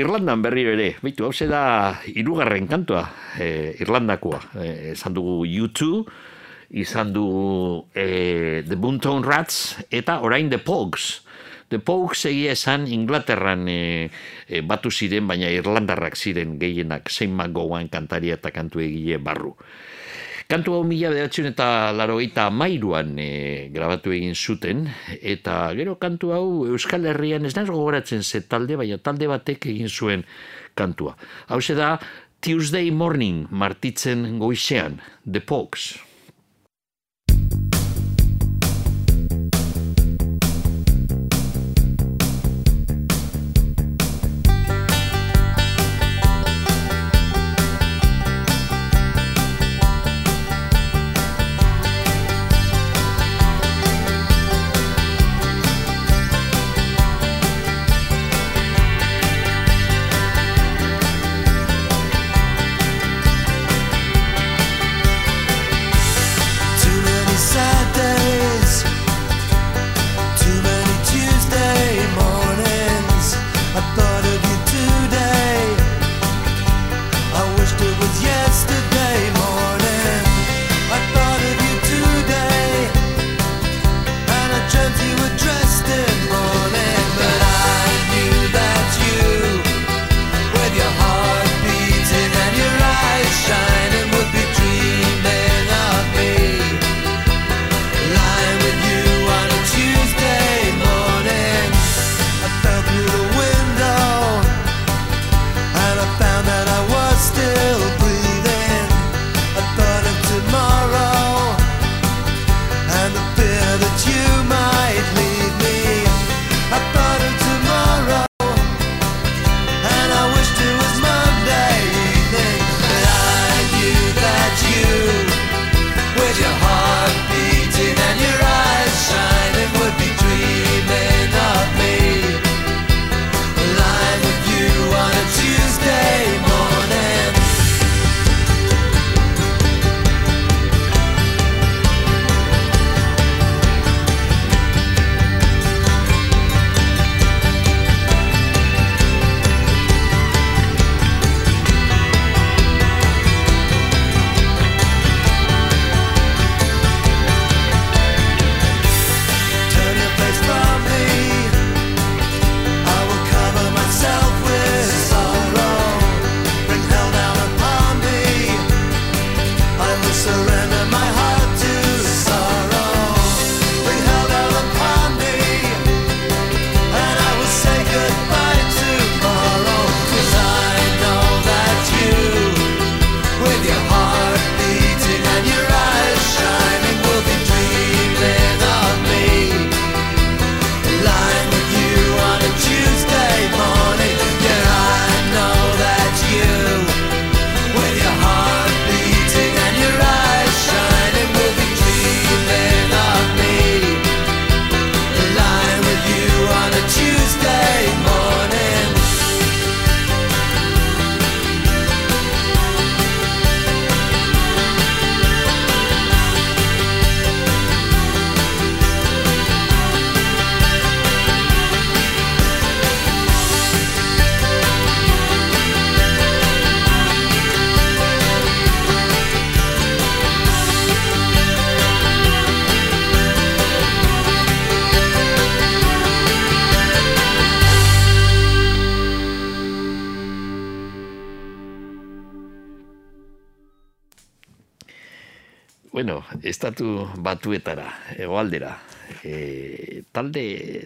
Irlandan berriro ere. Beitu, hau da irugarren kantua, eh, Irlandakoa. Eh, esan dugu U2, izan dugu eh, The Boomtown Rats, eta orain The Pogues. The Pogues egia esan Inglaterran eh, eh, batu ziren, baina Irlandarrak ziren gehienak Saint McGowan kantaria eta kantu egile barru. Kantu hau mila bedatzen eta laro mairuan e, grabatu egin zuten, eta gero kantu hau Euskal Herrian ez naiz gogoratzen ze talde, baina talde batek egin zuen kantua. Hau da Tuesday Morning martitzen goizean, The Pogues. Batuetara, egoaldera. E, talde,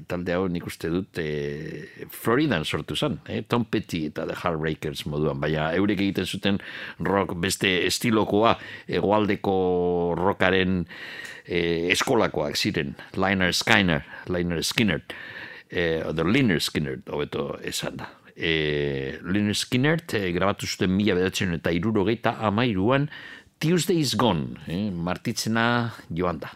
talde hau nik uste dut e, Floridan sortu zen, e, Tom Petty eta The Heartbreakers moduan, baina eurek egiten zuten rock beste estilokoa, egoaldeko rockaren e, eskolakoak ziren, Liner Skinner, Liner Skinner, e, edo Liner Skinner, hobeto esan da. E, Liner Skinner e, grabatu zuten mila bedatzen eta irurogeita amairuan Tuesday is Gone, eh, martitzena joan da.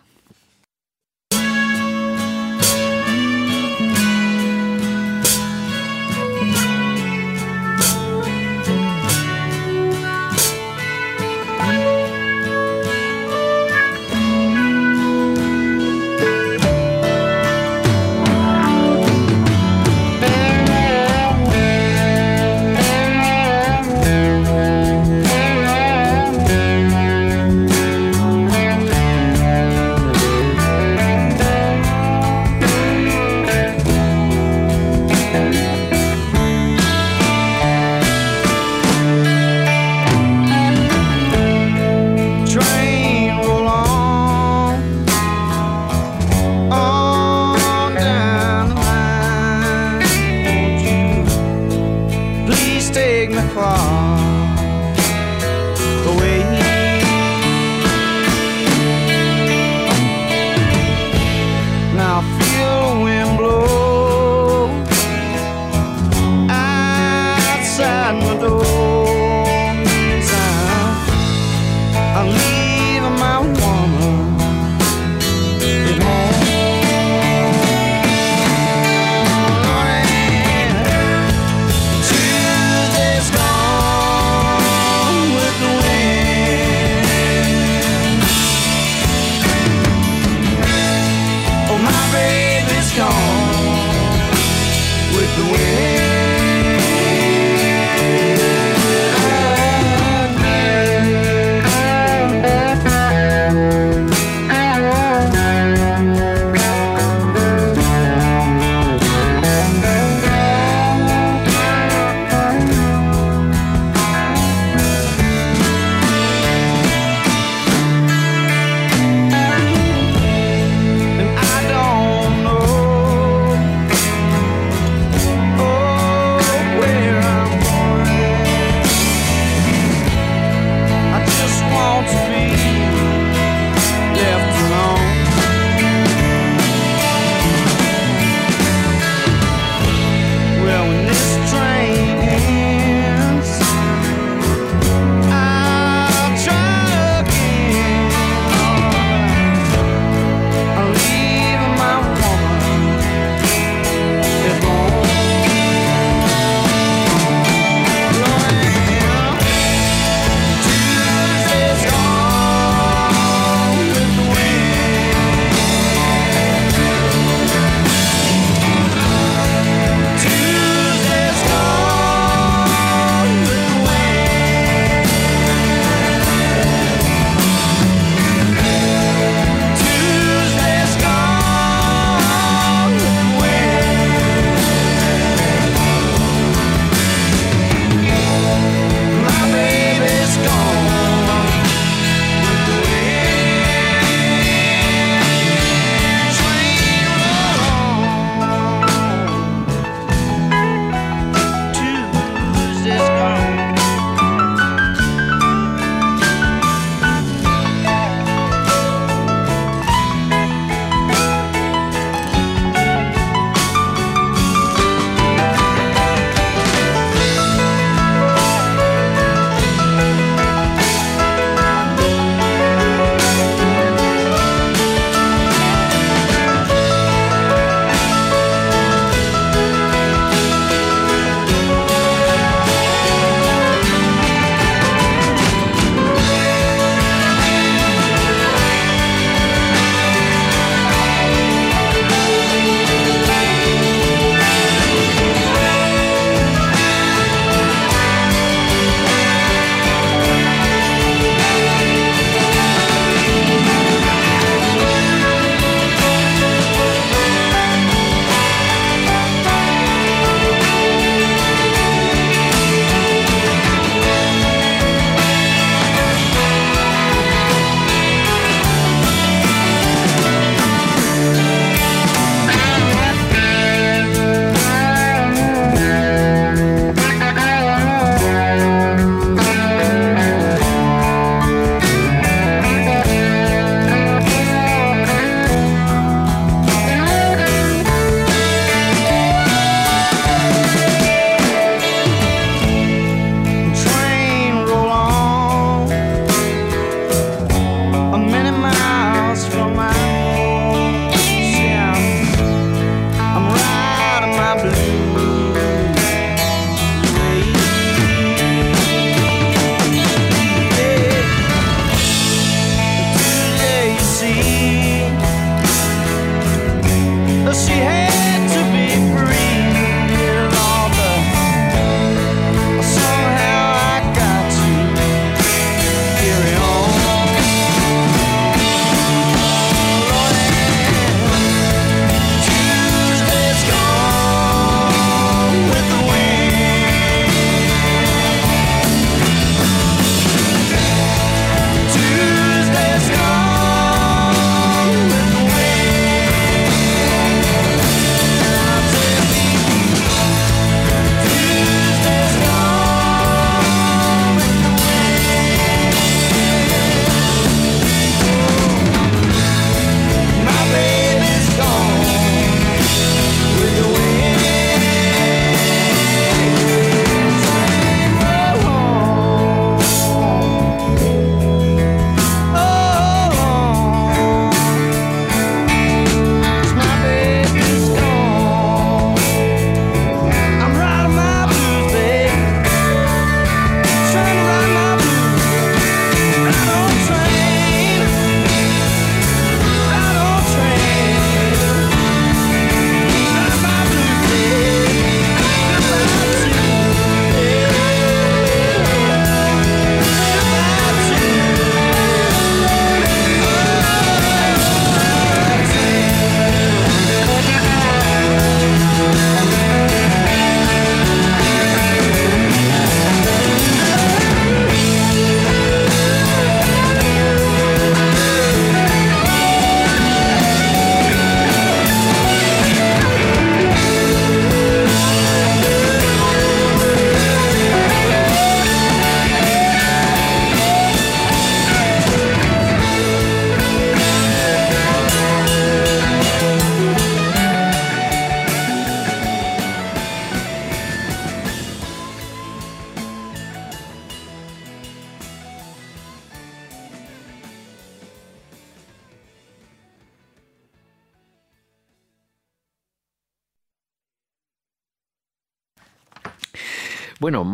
Far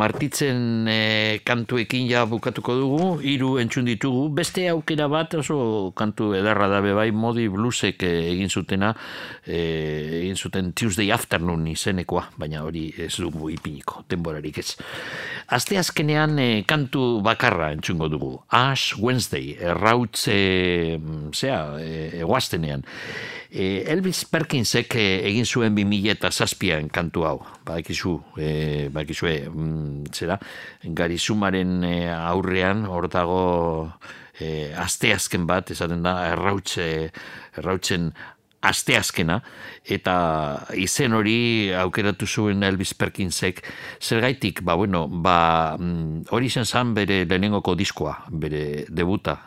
martitzen e, kantuekin ja bukatuko dugu, hiru entzun ditugu, beste aukera bat oso kantu edarra da bai modi bluesek eh, egin zutena, e, egin zuten Tuesday Afternoon izenekoa, baina hori ez dugu ipiniko, denborarik ez. Aste azkenean e, kantu bakarra entzungo dugu, Ash Wednesday, errautz, e, zea, e, eguaztenean. E, Elvis Perkinsek e, egin zuen 2000 eta zazpian kantu hau, badakizu, e, badakizue, mm, zera, garizumaren e, aurrean, hor dago e, asteazken bat, esaten da, errautze, errautzen asteazkena, eta izen hori aukeratu zuen Elvis Perkinsek, zergaitik, ba, bueno, ba, mm, hori zen zan bere lehenengoko diskoa, bere debuta.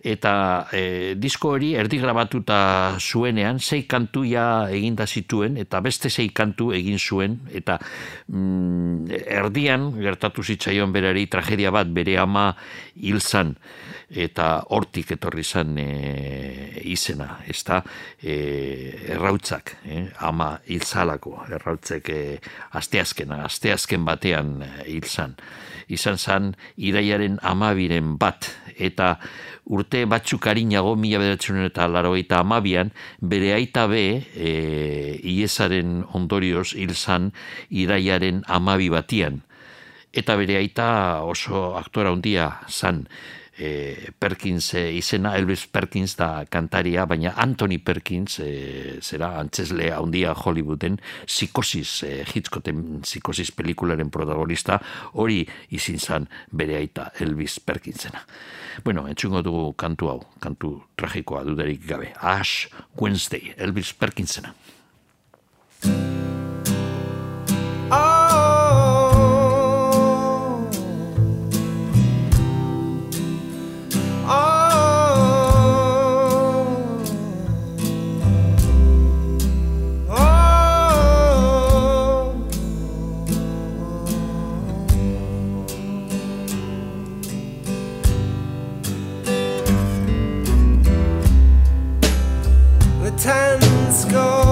Eta e, disko hori erdi grabatuta zuenean, sei kantu ja eginda zituen, eta beste sei kantu egin zuen, eta mm, erdian, gertatu zitzaion berari, tragedia bat, bere ama hil zan eta hortik etorri zan e, izena, ez da, e, errautzak, e, ama hilzalako, errautzek e, asteazkena, asteazken batean e, hil zan. Izan zan, iraiaren amabiren bat, eta urte batzuk harinago, mila bederatzen eta laro eta amabian, bere aita be, e, iesaren ondorioz hil zan, iraiaren amabi batian. Eta bere aita oso aktora handia zan, e, Perkins e, izena, Elvis Perkins da kantaria, baina Anthony Perkins e, zera antzesle handia Hollywooden psikosis, e, Hitchcocken psikosis pelikularen protagonista, hori izin zan bere aita Elvis Perkinsena. Bueno, entzungo dugu kantu hau, kantu tragikoa dudarik gabe. Ash Wednesday, Elvis Perkinsena. Go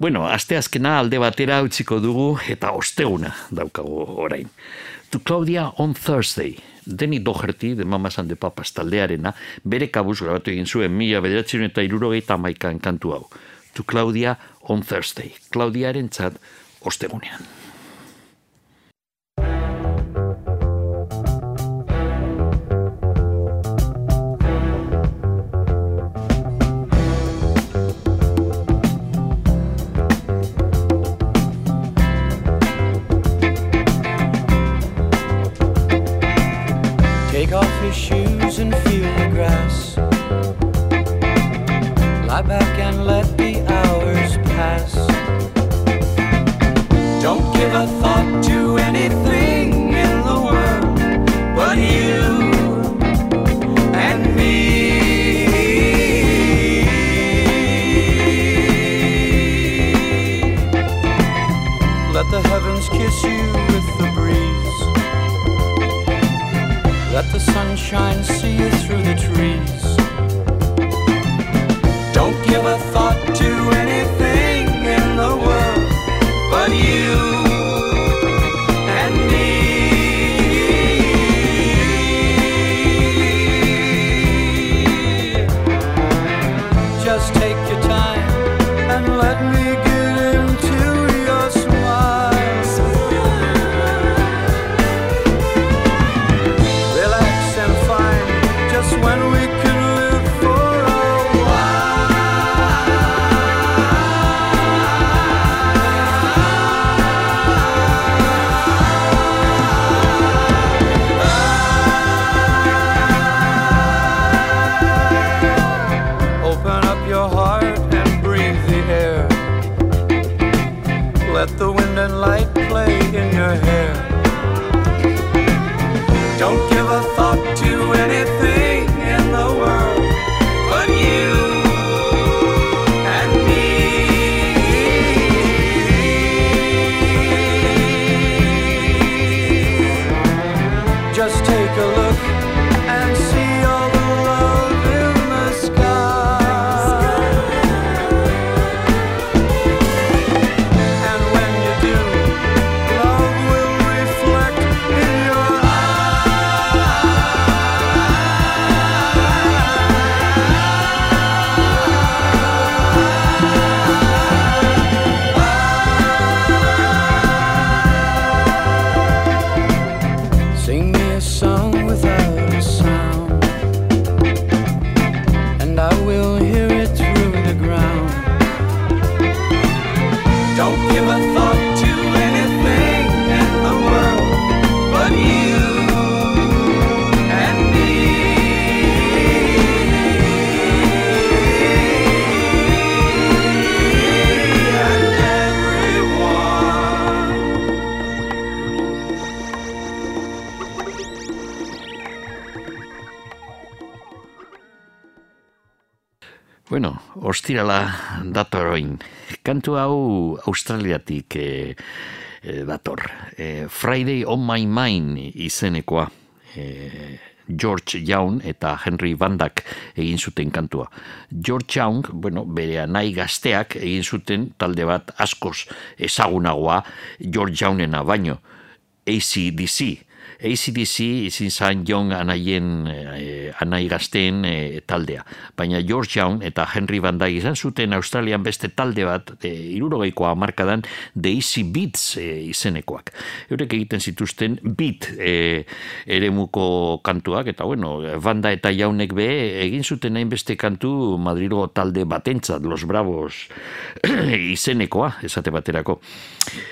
Bueno, asteazkena alde batera utziko dugu eta osteguna daukagu orain. To Claudia on Thursday, Deni Doherty, de Mamas and the Papas taldearena, bere kabuz grabatu egin zuen mila bederatzen eta irurogeita maikan kantu hau. To Claudia on Thursday, Claudiaren txat ostegunean. Australiatik eh, eh, dator. Eh, Friday on my mind izenekoa. Eh, George Young eta Henry Van Dyke egin zuten kantua. George Young, bueno, bere nahi gazteak egin zuten talde bat askoz ezagunagoa George Youngena baino. ACDC. ACDC izin zan Young anaien, eh, anai gazteen eh, taldea. Baina George Young eta Henry Van Dyke izan zuten Australian beste talde bat, e, irurogeikoa markadan, The Easy Beats eh, izenekoak. Eurek egiten zituzten beat eh, eremuko kantuak, eta bueno, Banda eta Jaunek be egin zuten hainbeste kantu Madrilgo talde batentzat, Los Bravos (clears throat) izenekoa, esate baterako.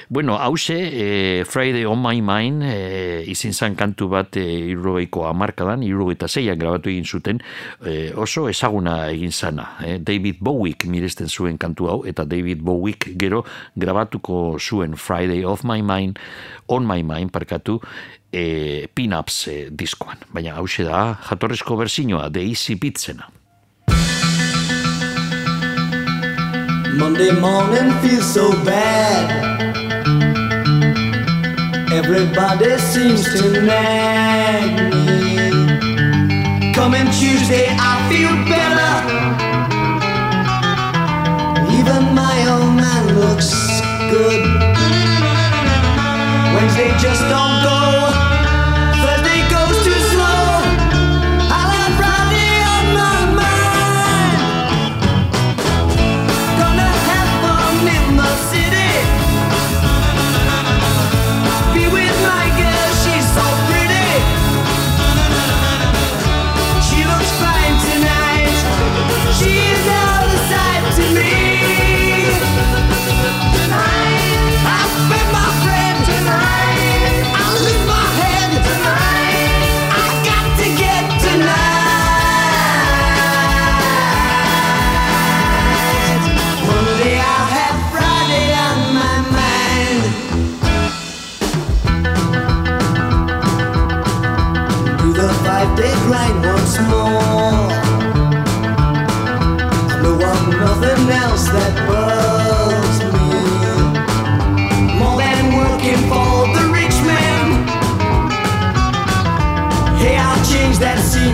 Bueno, hause, eh, Friday on my mind, eh, izin zan kantu bat e, irrogeiko amarkadan, irrogeita zeian grabatu egin zuten, e, oso ezaguna egin zana. Eh? David Bowiek miresten zuen kantu hau, eta David Bowiek gero grabatuko zuen Friday of my mind, on my mind, parkatu, e, pin-ups e, diskoan. Baina hause da, jatorrezko berzinoa, de Easy Beatsena. Monday morning feels so bad. Everybody seems to nag me. Coming Tuesday, I feel better. Even my old man looks good. Wednesday just don't go.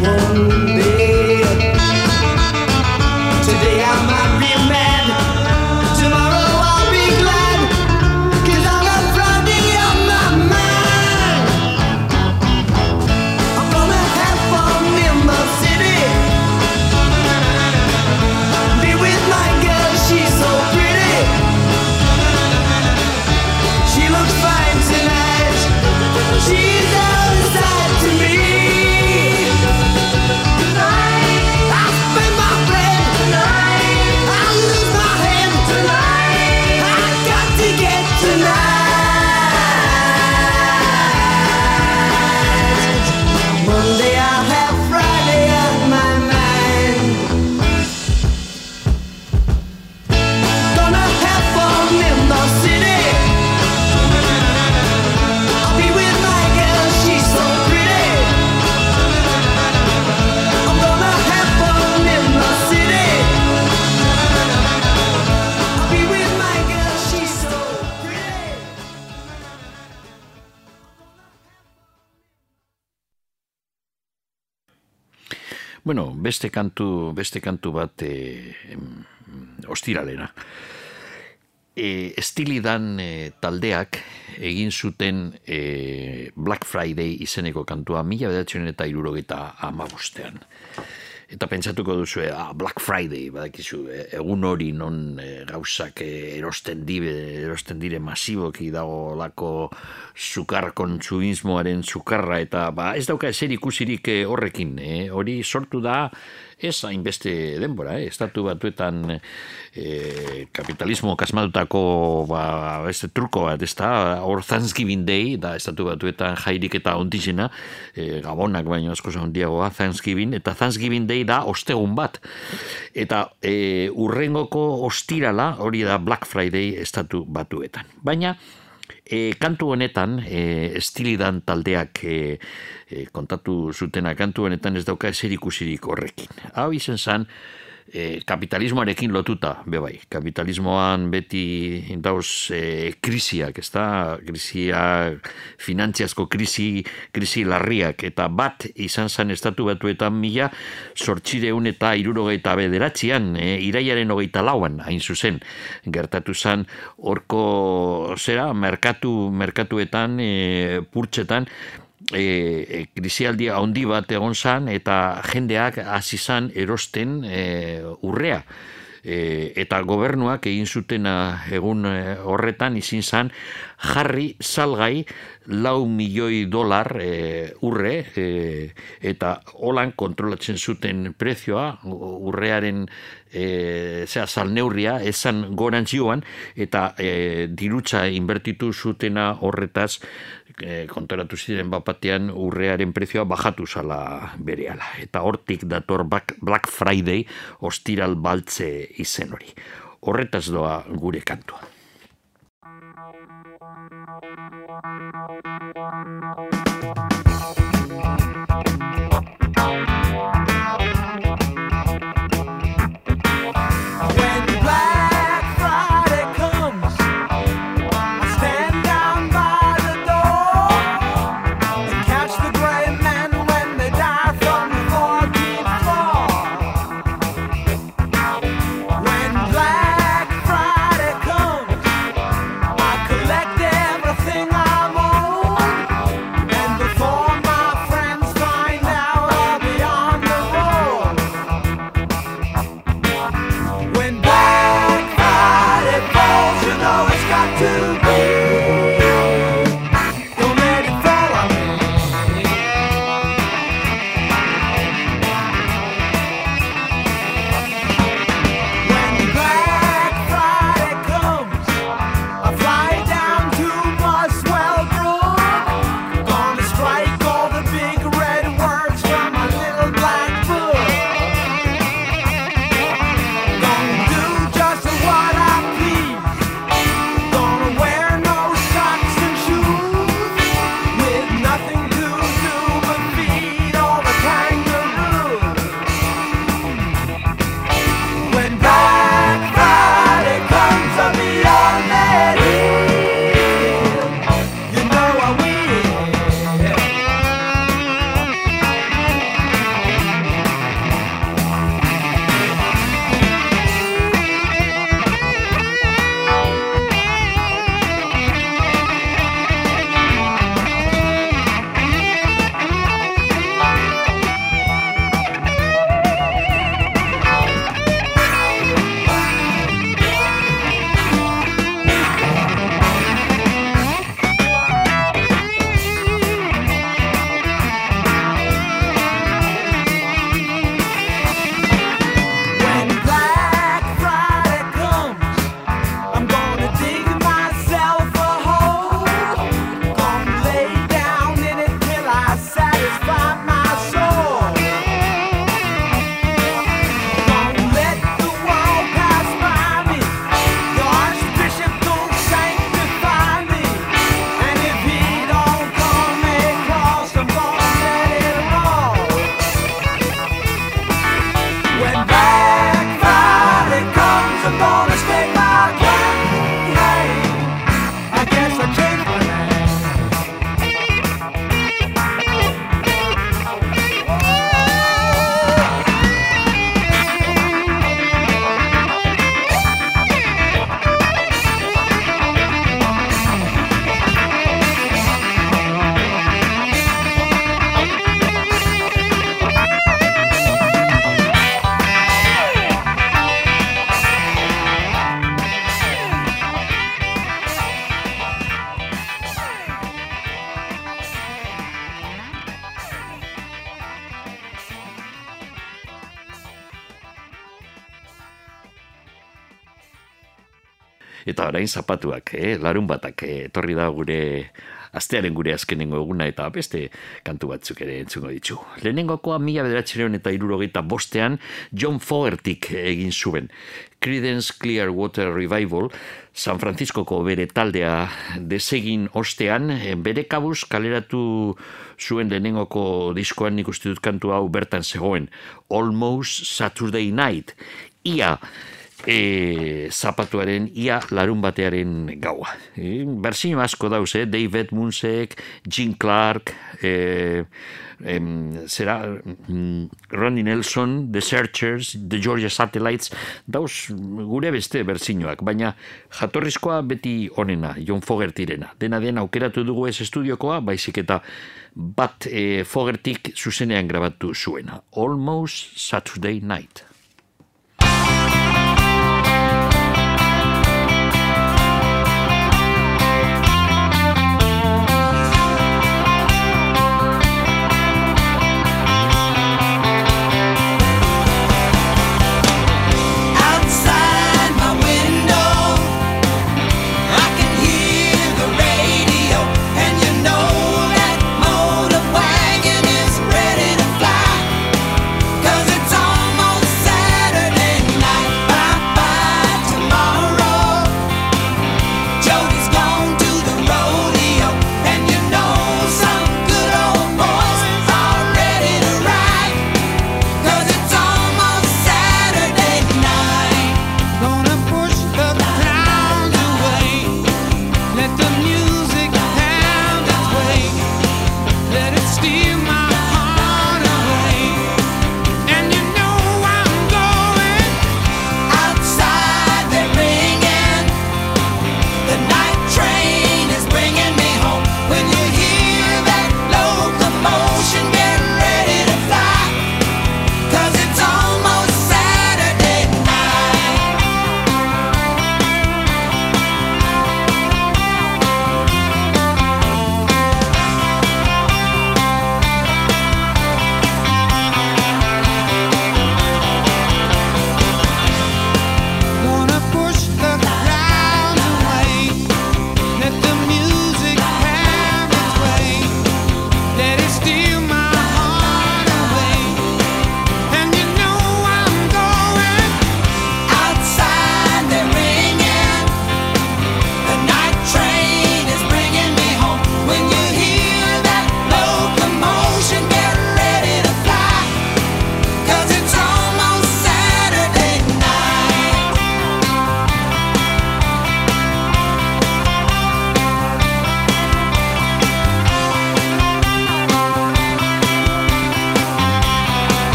One Bueno, beste kantu, beste kantu bat e, em, ostiralera. E, Estilidan e, taldeak egin zuten e, Black Friday izeneko kantua mila bedatzen eta irurogeita amabostean. Eta pentsatuko duzu, ah, Black Friday, badakizu, e, egun hori non e, gauzak e, erosten dibe, erosten dire masiboki dago lako sukar kontsumismoaren sukarra eta ba, ez dauka eser ikusirik horrekin, eh? hori sortu da ez hainbeste denbora, eh? estatu batuetan e, kapitalismo kasmatutako ba, beste truko bat, ez da, hor Thanksgiving Day, da estatu batuetan jairik eta ondizena, e, gabonak baino asko handiagoa Thanksgiving, eta Thanksgiving Day da ostegun bat. Eta e, urrengoko ostirala hori da Black Friday estatu batuetan. Baina, E, kantu honetan, e, estilidan taldeak e, e, kontatu zutena kantu honetan ez dauka eser ikusirik horrekin. Hau izen zan, e, kapitalismoarekin lotuta, be bai. Kapitalismoan beti dauz e, krisiak, ez da? Krisia, finantziazko krisi, krisi larriak, eta bat izan zan estatu batuetan mila, sortxireun eta irurogeita bederatzean, e, iraiaren hogeita lauan, hain zuzen, gertatu zan, horko, zera, merkatu, merkatuetan, e, purtsetan, e, e, krisialdi handi bat egon zan eta jendeak hasi zan erosten e, urrea. E, eta gobernuak egin zutena egun e, horretan izin zan jarri salgai lau milioi dolar e, urre e, eta holan kontrolatzen zuten prezioa urrearen e, zera, salneurria esan gorantzioan eta e, dirutza inbertitu zutena horretaz e, kontoratu ziren bapatean urrearen prezioa bajatu zala berehala. Eta hortik dator Black Friday ostiral baltze izen hori. Horretaz doa gure kantua. Thank you. Orain zapatuak, eh? larun batak, eh? etorri da gure astearen gure azkenengo eguna eta beste kantu batzuk ere entzungo ditu. Lehenengokoa mila bederatxireun eta irurogeita bostean John Fogertik egin zuen. Creedence Clearwater Revival, San Franciscoko bere taldea desegin ostean, eh, bere kabuz kaleratu zuen lehenengoko diskoan nik uste dut kantu hau bertan zegoen. Almost Saturday Night. Ia, e, zapatuaren ia larun batearen gaua. E, Berzino asko dauz, eh? Dave Edmundsek, Gene Clark, e, em, zera, mm, Ronnie Nelson, The Searchers, The Georgia Satellites, dauz gure beste berzinoak, baina jatorrizkoa beti onena, John Fogertirena. Dena den aukeratu dugu ez estudiokoa, baizik eta bat e, Fogertik zuzenean grabatu zuena. Almost Saturday Night.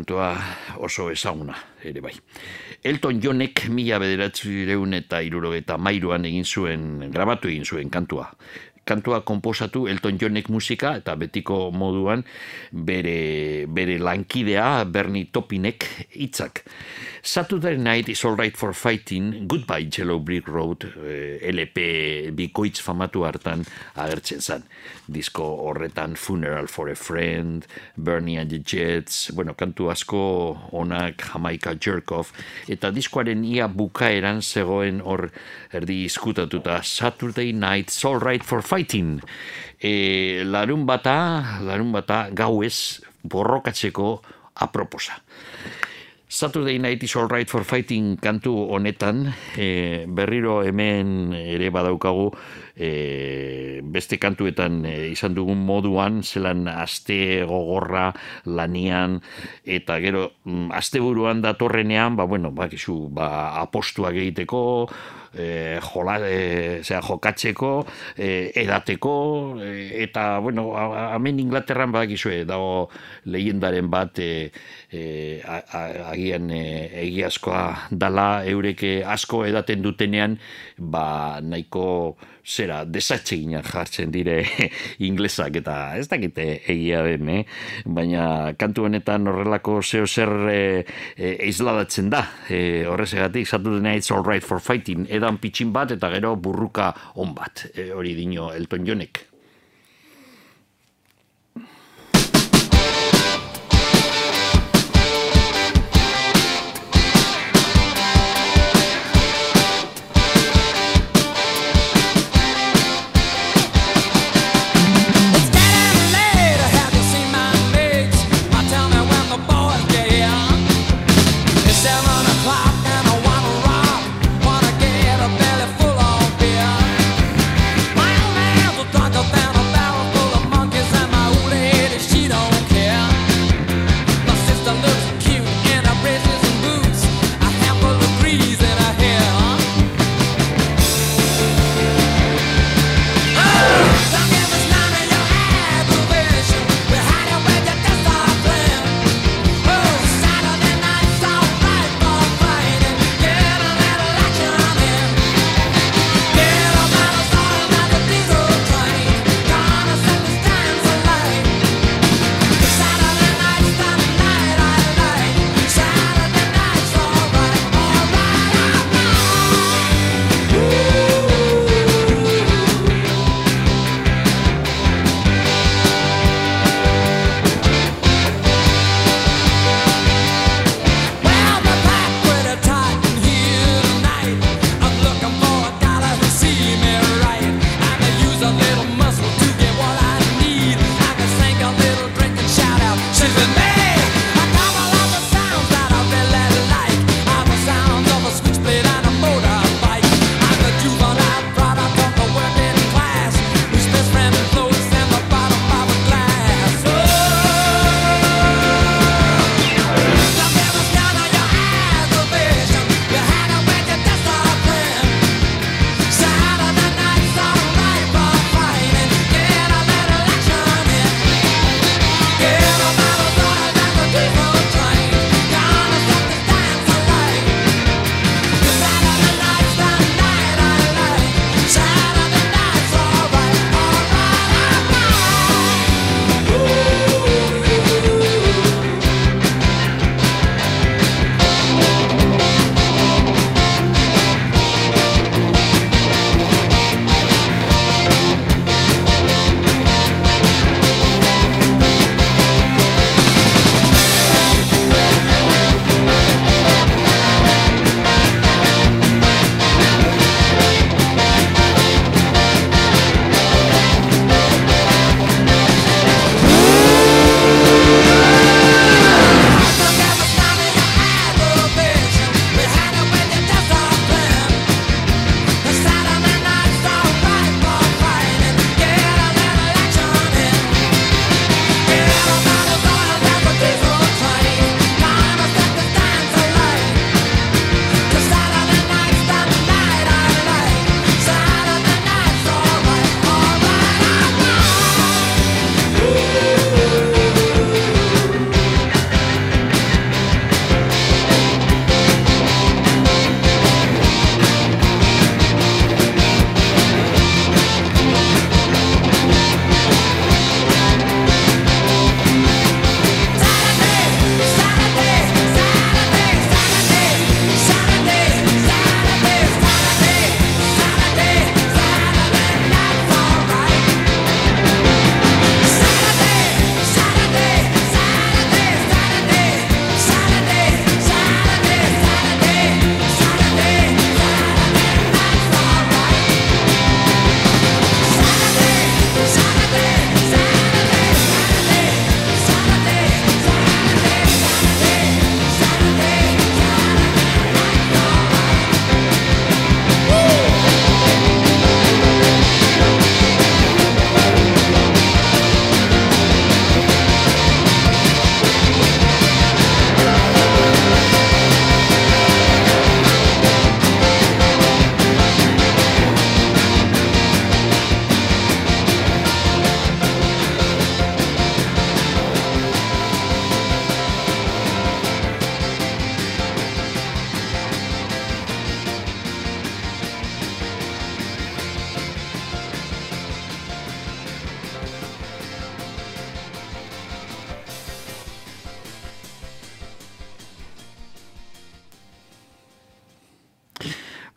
Kantua oso ezaguna, ere bai. Elton Johnek mila bederatzireun eta irurogeta mairuan egin zuen, grabatu egin zuen kantua. Kantua komposatu Elton Johnek musika eta betiko moduan bere, bere lankidea Bernie Topinek hitzak. Saturday Night is Alright for Fighting, Goodbye Yellow Brick Road, eh, LP bikoitz famatu hartan agertzen zen. Disko horretan Funeral for a Friend, Bernie and the Jets, bueno, kantu asko onak Jamaica Jerkoff, eta diskoaren ia bukaeran zegoen hor erdi izkutatuta Saturday Night is Alright for Fighting. E, larun bata, larun bata gauez borrokatzeko aproposa. Saturday Night is Alright for Fighting kantu honetan, e, berriro hemen ere badaukagu e, beste kantuetan e, izan dugun moduan, zelan aste gogorra lanian, eta gero mm, asteburuan datorrenean, ba, bueno, bakizu, ba, apostuak egiteko, e, jola, e, zera, jokatzeko, e, edateko, e, eta, bueno, hemen Inglaterran badakizue, dago lehendaren bat, e, e, agian e, egiazkoa dala eurek asko edaten dutenean, ba, nahiko zera, desatxeginak jartzen dire (laughs) inglesak eta ez dakite egia den, eh? baina kantu honetan horrelako zeo zer e, e, da. E, horrezegatik, zatu dena it's all right for fighting, edan pitxin bat eta gero burruka on bat, e, hori dino Elton Johnek.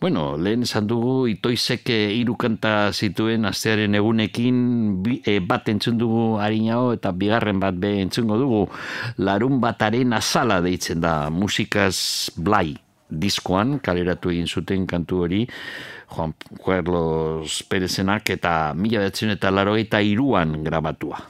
Bueno, lehen esan dugu itoizek hiru kanta zituen astearen egunekin bi, eh, bat entzun dugu harinao eta bigarren bat be entzungo dugu larun bataren azala deitzen da musikaz blai diskoan kaleratu egin zuten kantu hori Juan Carlos Perezenak eta mila behatzen eta laro eta iruan grabatua.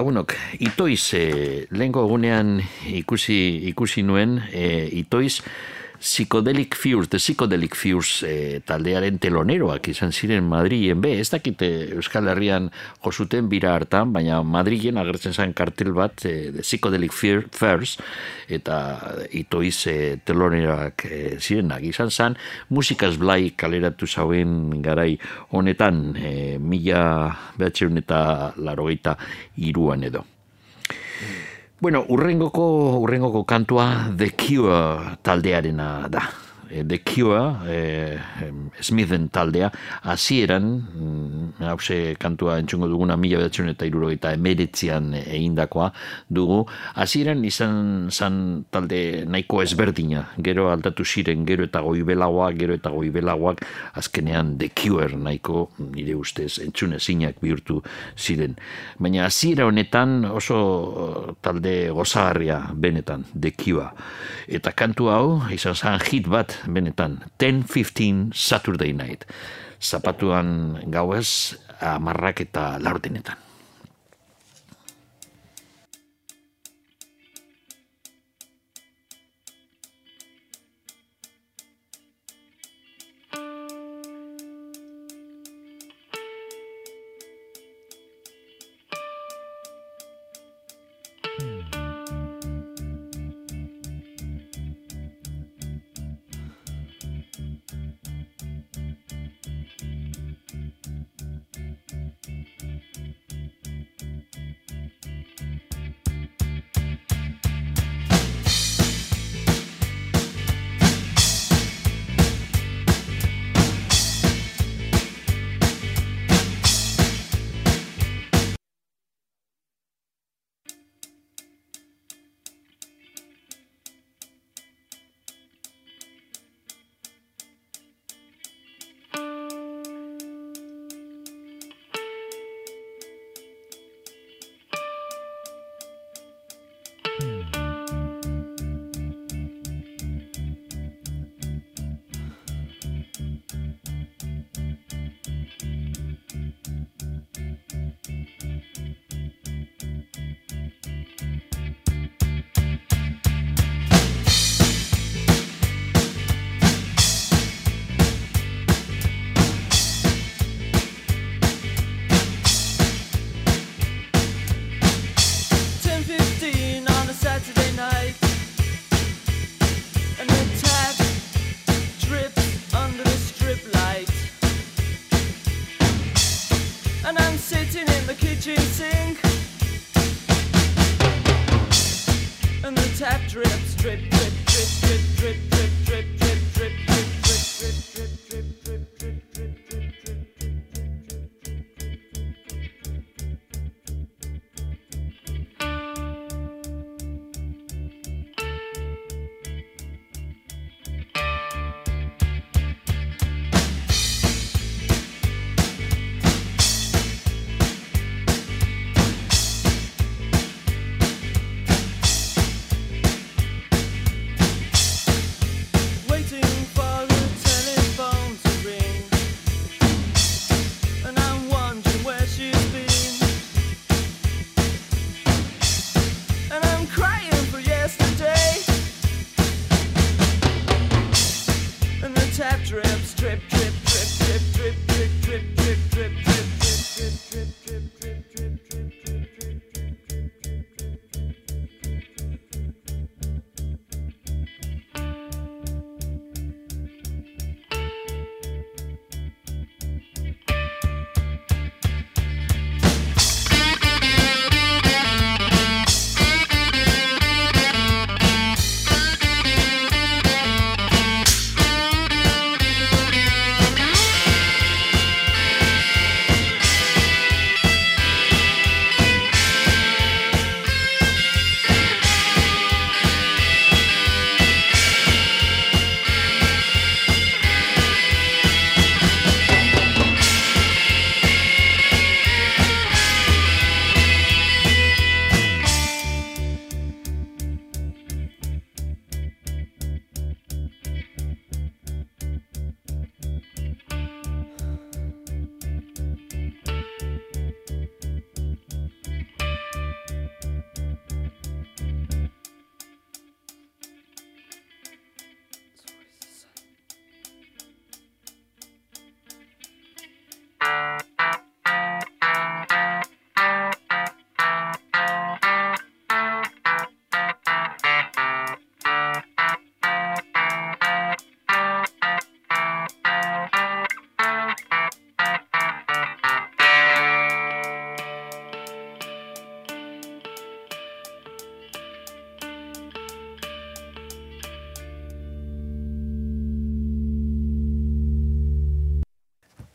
Lagunok, itoiz, e, lehenko egunean ikusi, ikusi nuen, e, itoiz, Psychedelic Fuse, The Psychedelic Fuse e, taldearen teloneroak izan ziren Madrilen, be, ez dakite Euskal Herrian josuten bira hartan, baina Madrilen agertzen zen kartel bat, e, The Psychedelic First, eta itoiz e, teloneroak e, zirenak izan zen, musikaz blai kaleratu zauen garai honetan, e, mila behatxeun eta larogeita iruan edo. Bueno, urrengoko, urrengoko kantua The Cure taldearena da. E, The Cure, e, Smithen taldea, hasieran, mm, hause kantua entzungo duguna mila bedatzen eta irurogeita emeretzian egindakoa dugu, hasieran izan zan talde nahiko ezberdina, gero aldatu ziren, gero eta goibelagoak, gero eta goibelagoak, azkenean The Cure nahiko, nire ustez, entzune zinak bihurtu ziren. Baina hasiera honetan oso eh, talde gozagarria benetan, The Cure. Eta kantu hau, izan zan hit bat benetan, 10-15 Saturday Night. Zapatuan gauez, amarrak eta laurtenetan.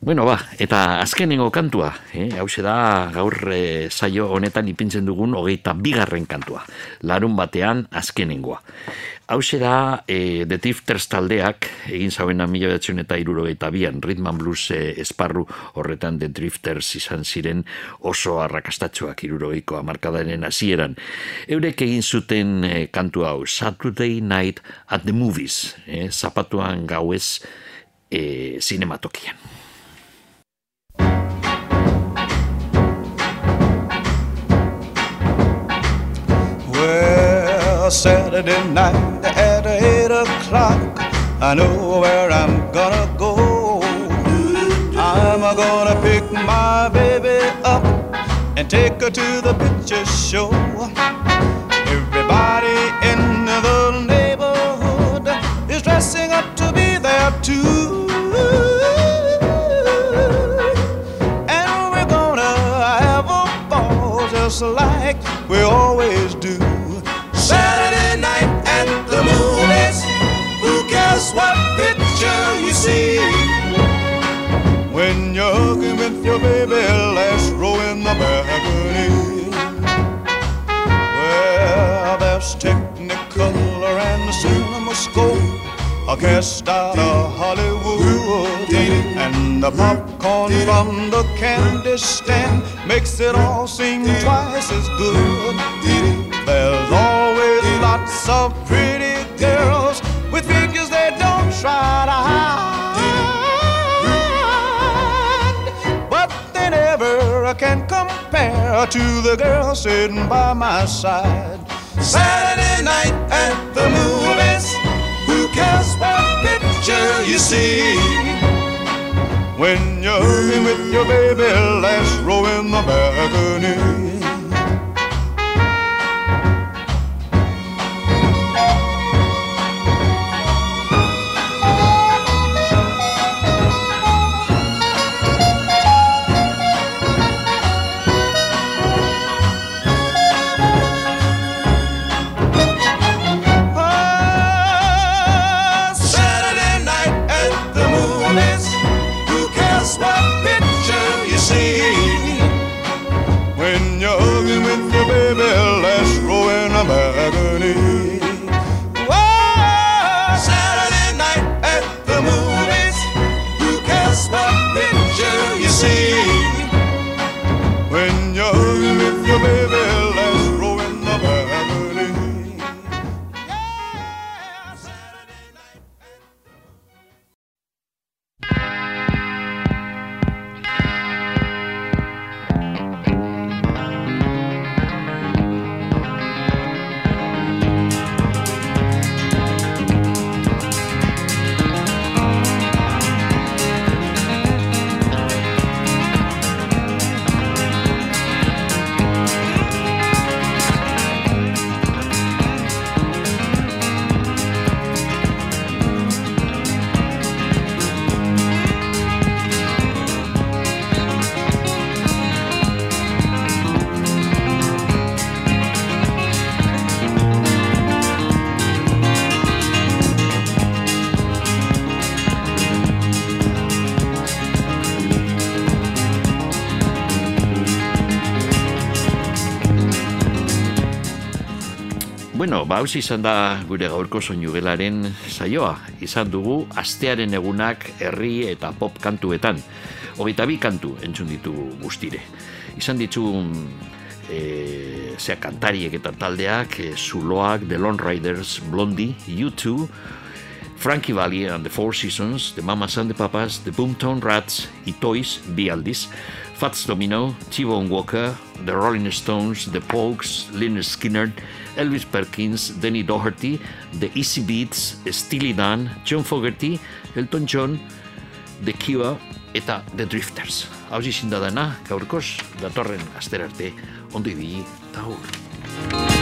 Bueno, ba, eta azkenengo kantua, eh? hau da gaur eh, saio honetan ipintzen dugun hogeita bigarren kantua, larun batean azkenengoa. Hau da eh, The Drifters taldeak egin zauena mila behatzen eta irurogeita bian, Rhythm and Blues eh, esparru horretan The Drifters izan ziren oso arrakastatxoak irurogeiko amarkadaren hasieran. Eurek egin zuten eh, kantu hau, Saturday Night at the Movies, eh? zapatuan gauez eh, zinematokian. Saturday night at eight o'clock, I know where I'm gonna go. I'm gonna pick my baby up and take her to the picture show. Everybody in the neighborhood is dressing up to be there too. And we're gonna have a ball just like Cares what picture you see? When you're hugging with your baby, last row in the balcony. Well, there's Technicolor and the cinema scope. A cast out of Hollywood And the popcorn from the candy stand Makes it all seem twice as good There's always lots of pretty girls With figures they don't try to hide But they never can compare To the girl sitting by my side Saturday night at the movies who cares what picture you see? When you're hugging with your baby, last row in the balcony. Ba, hausi izan da gure gaurko soinugelaren saioa. Izan dugu astearen egunak herri eta pop kantuetan. Hogeita bi kantu entzun ditugu guztire. Izan ditugun e, zea kantariek eta taldeak, e, Zuloak, The Lone Riders, Blondie, U2, Frankie Valli and the Four Seasons, The Mamas and the Papas, The Boomtown Rats Toys, bi aldiz, Fats Domino, T-Bone Walker, The Rolling Stones, The Pogues, Lynyrd Skinner, Elvis Perkins, Denny Doherty, The Easy Beats, Steely Dan, John Fogerty, Elton John, The Cure eta The Drifters. Hau izin da dena, gaurkoz, datorren asterarte, ondo ibili, eta agur.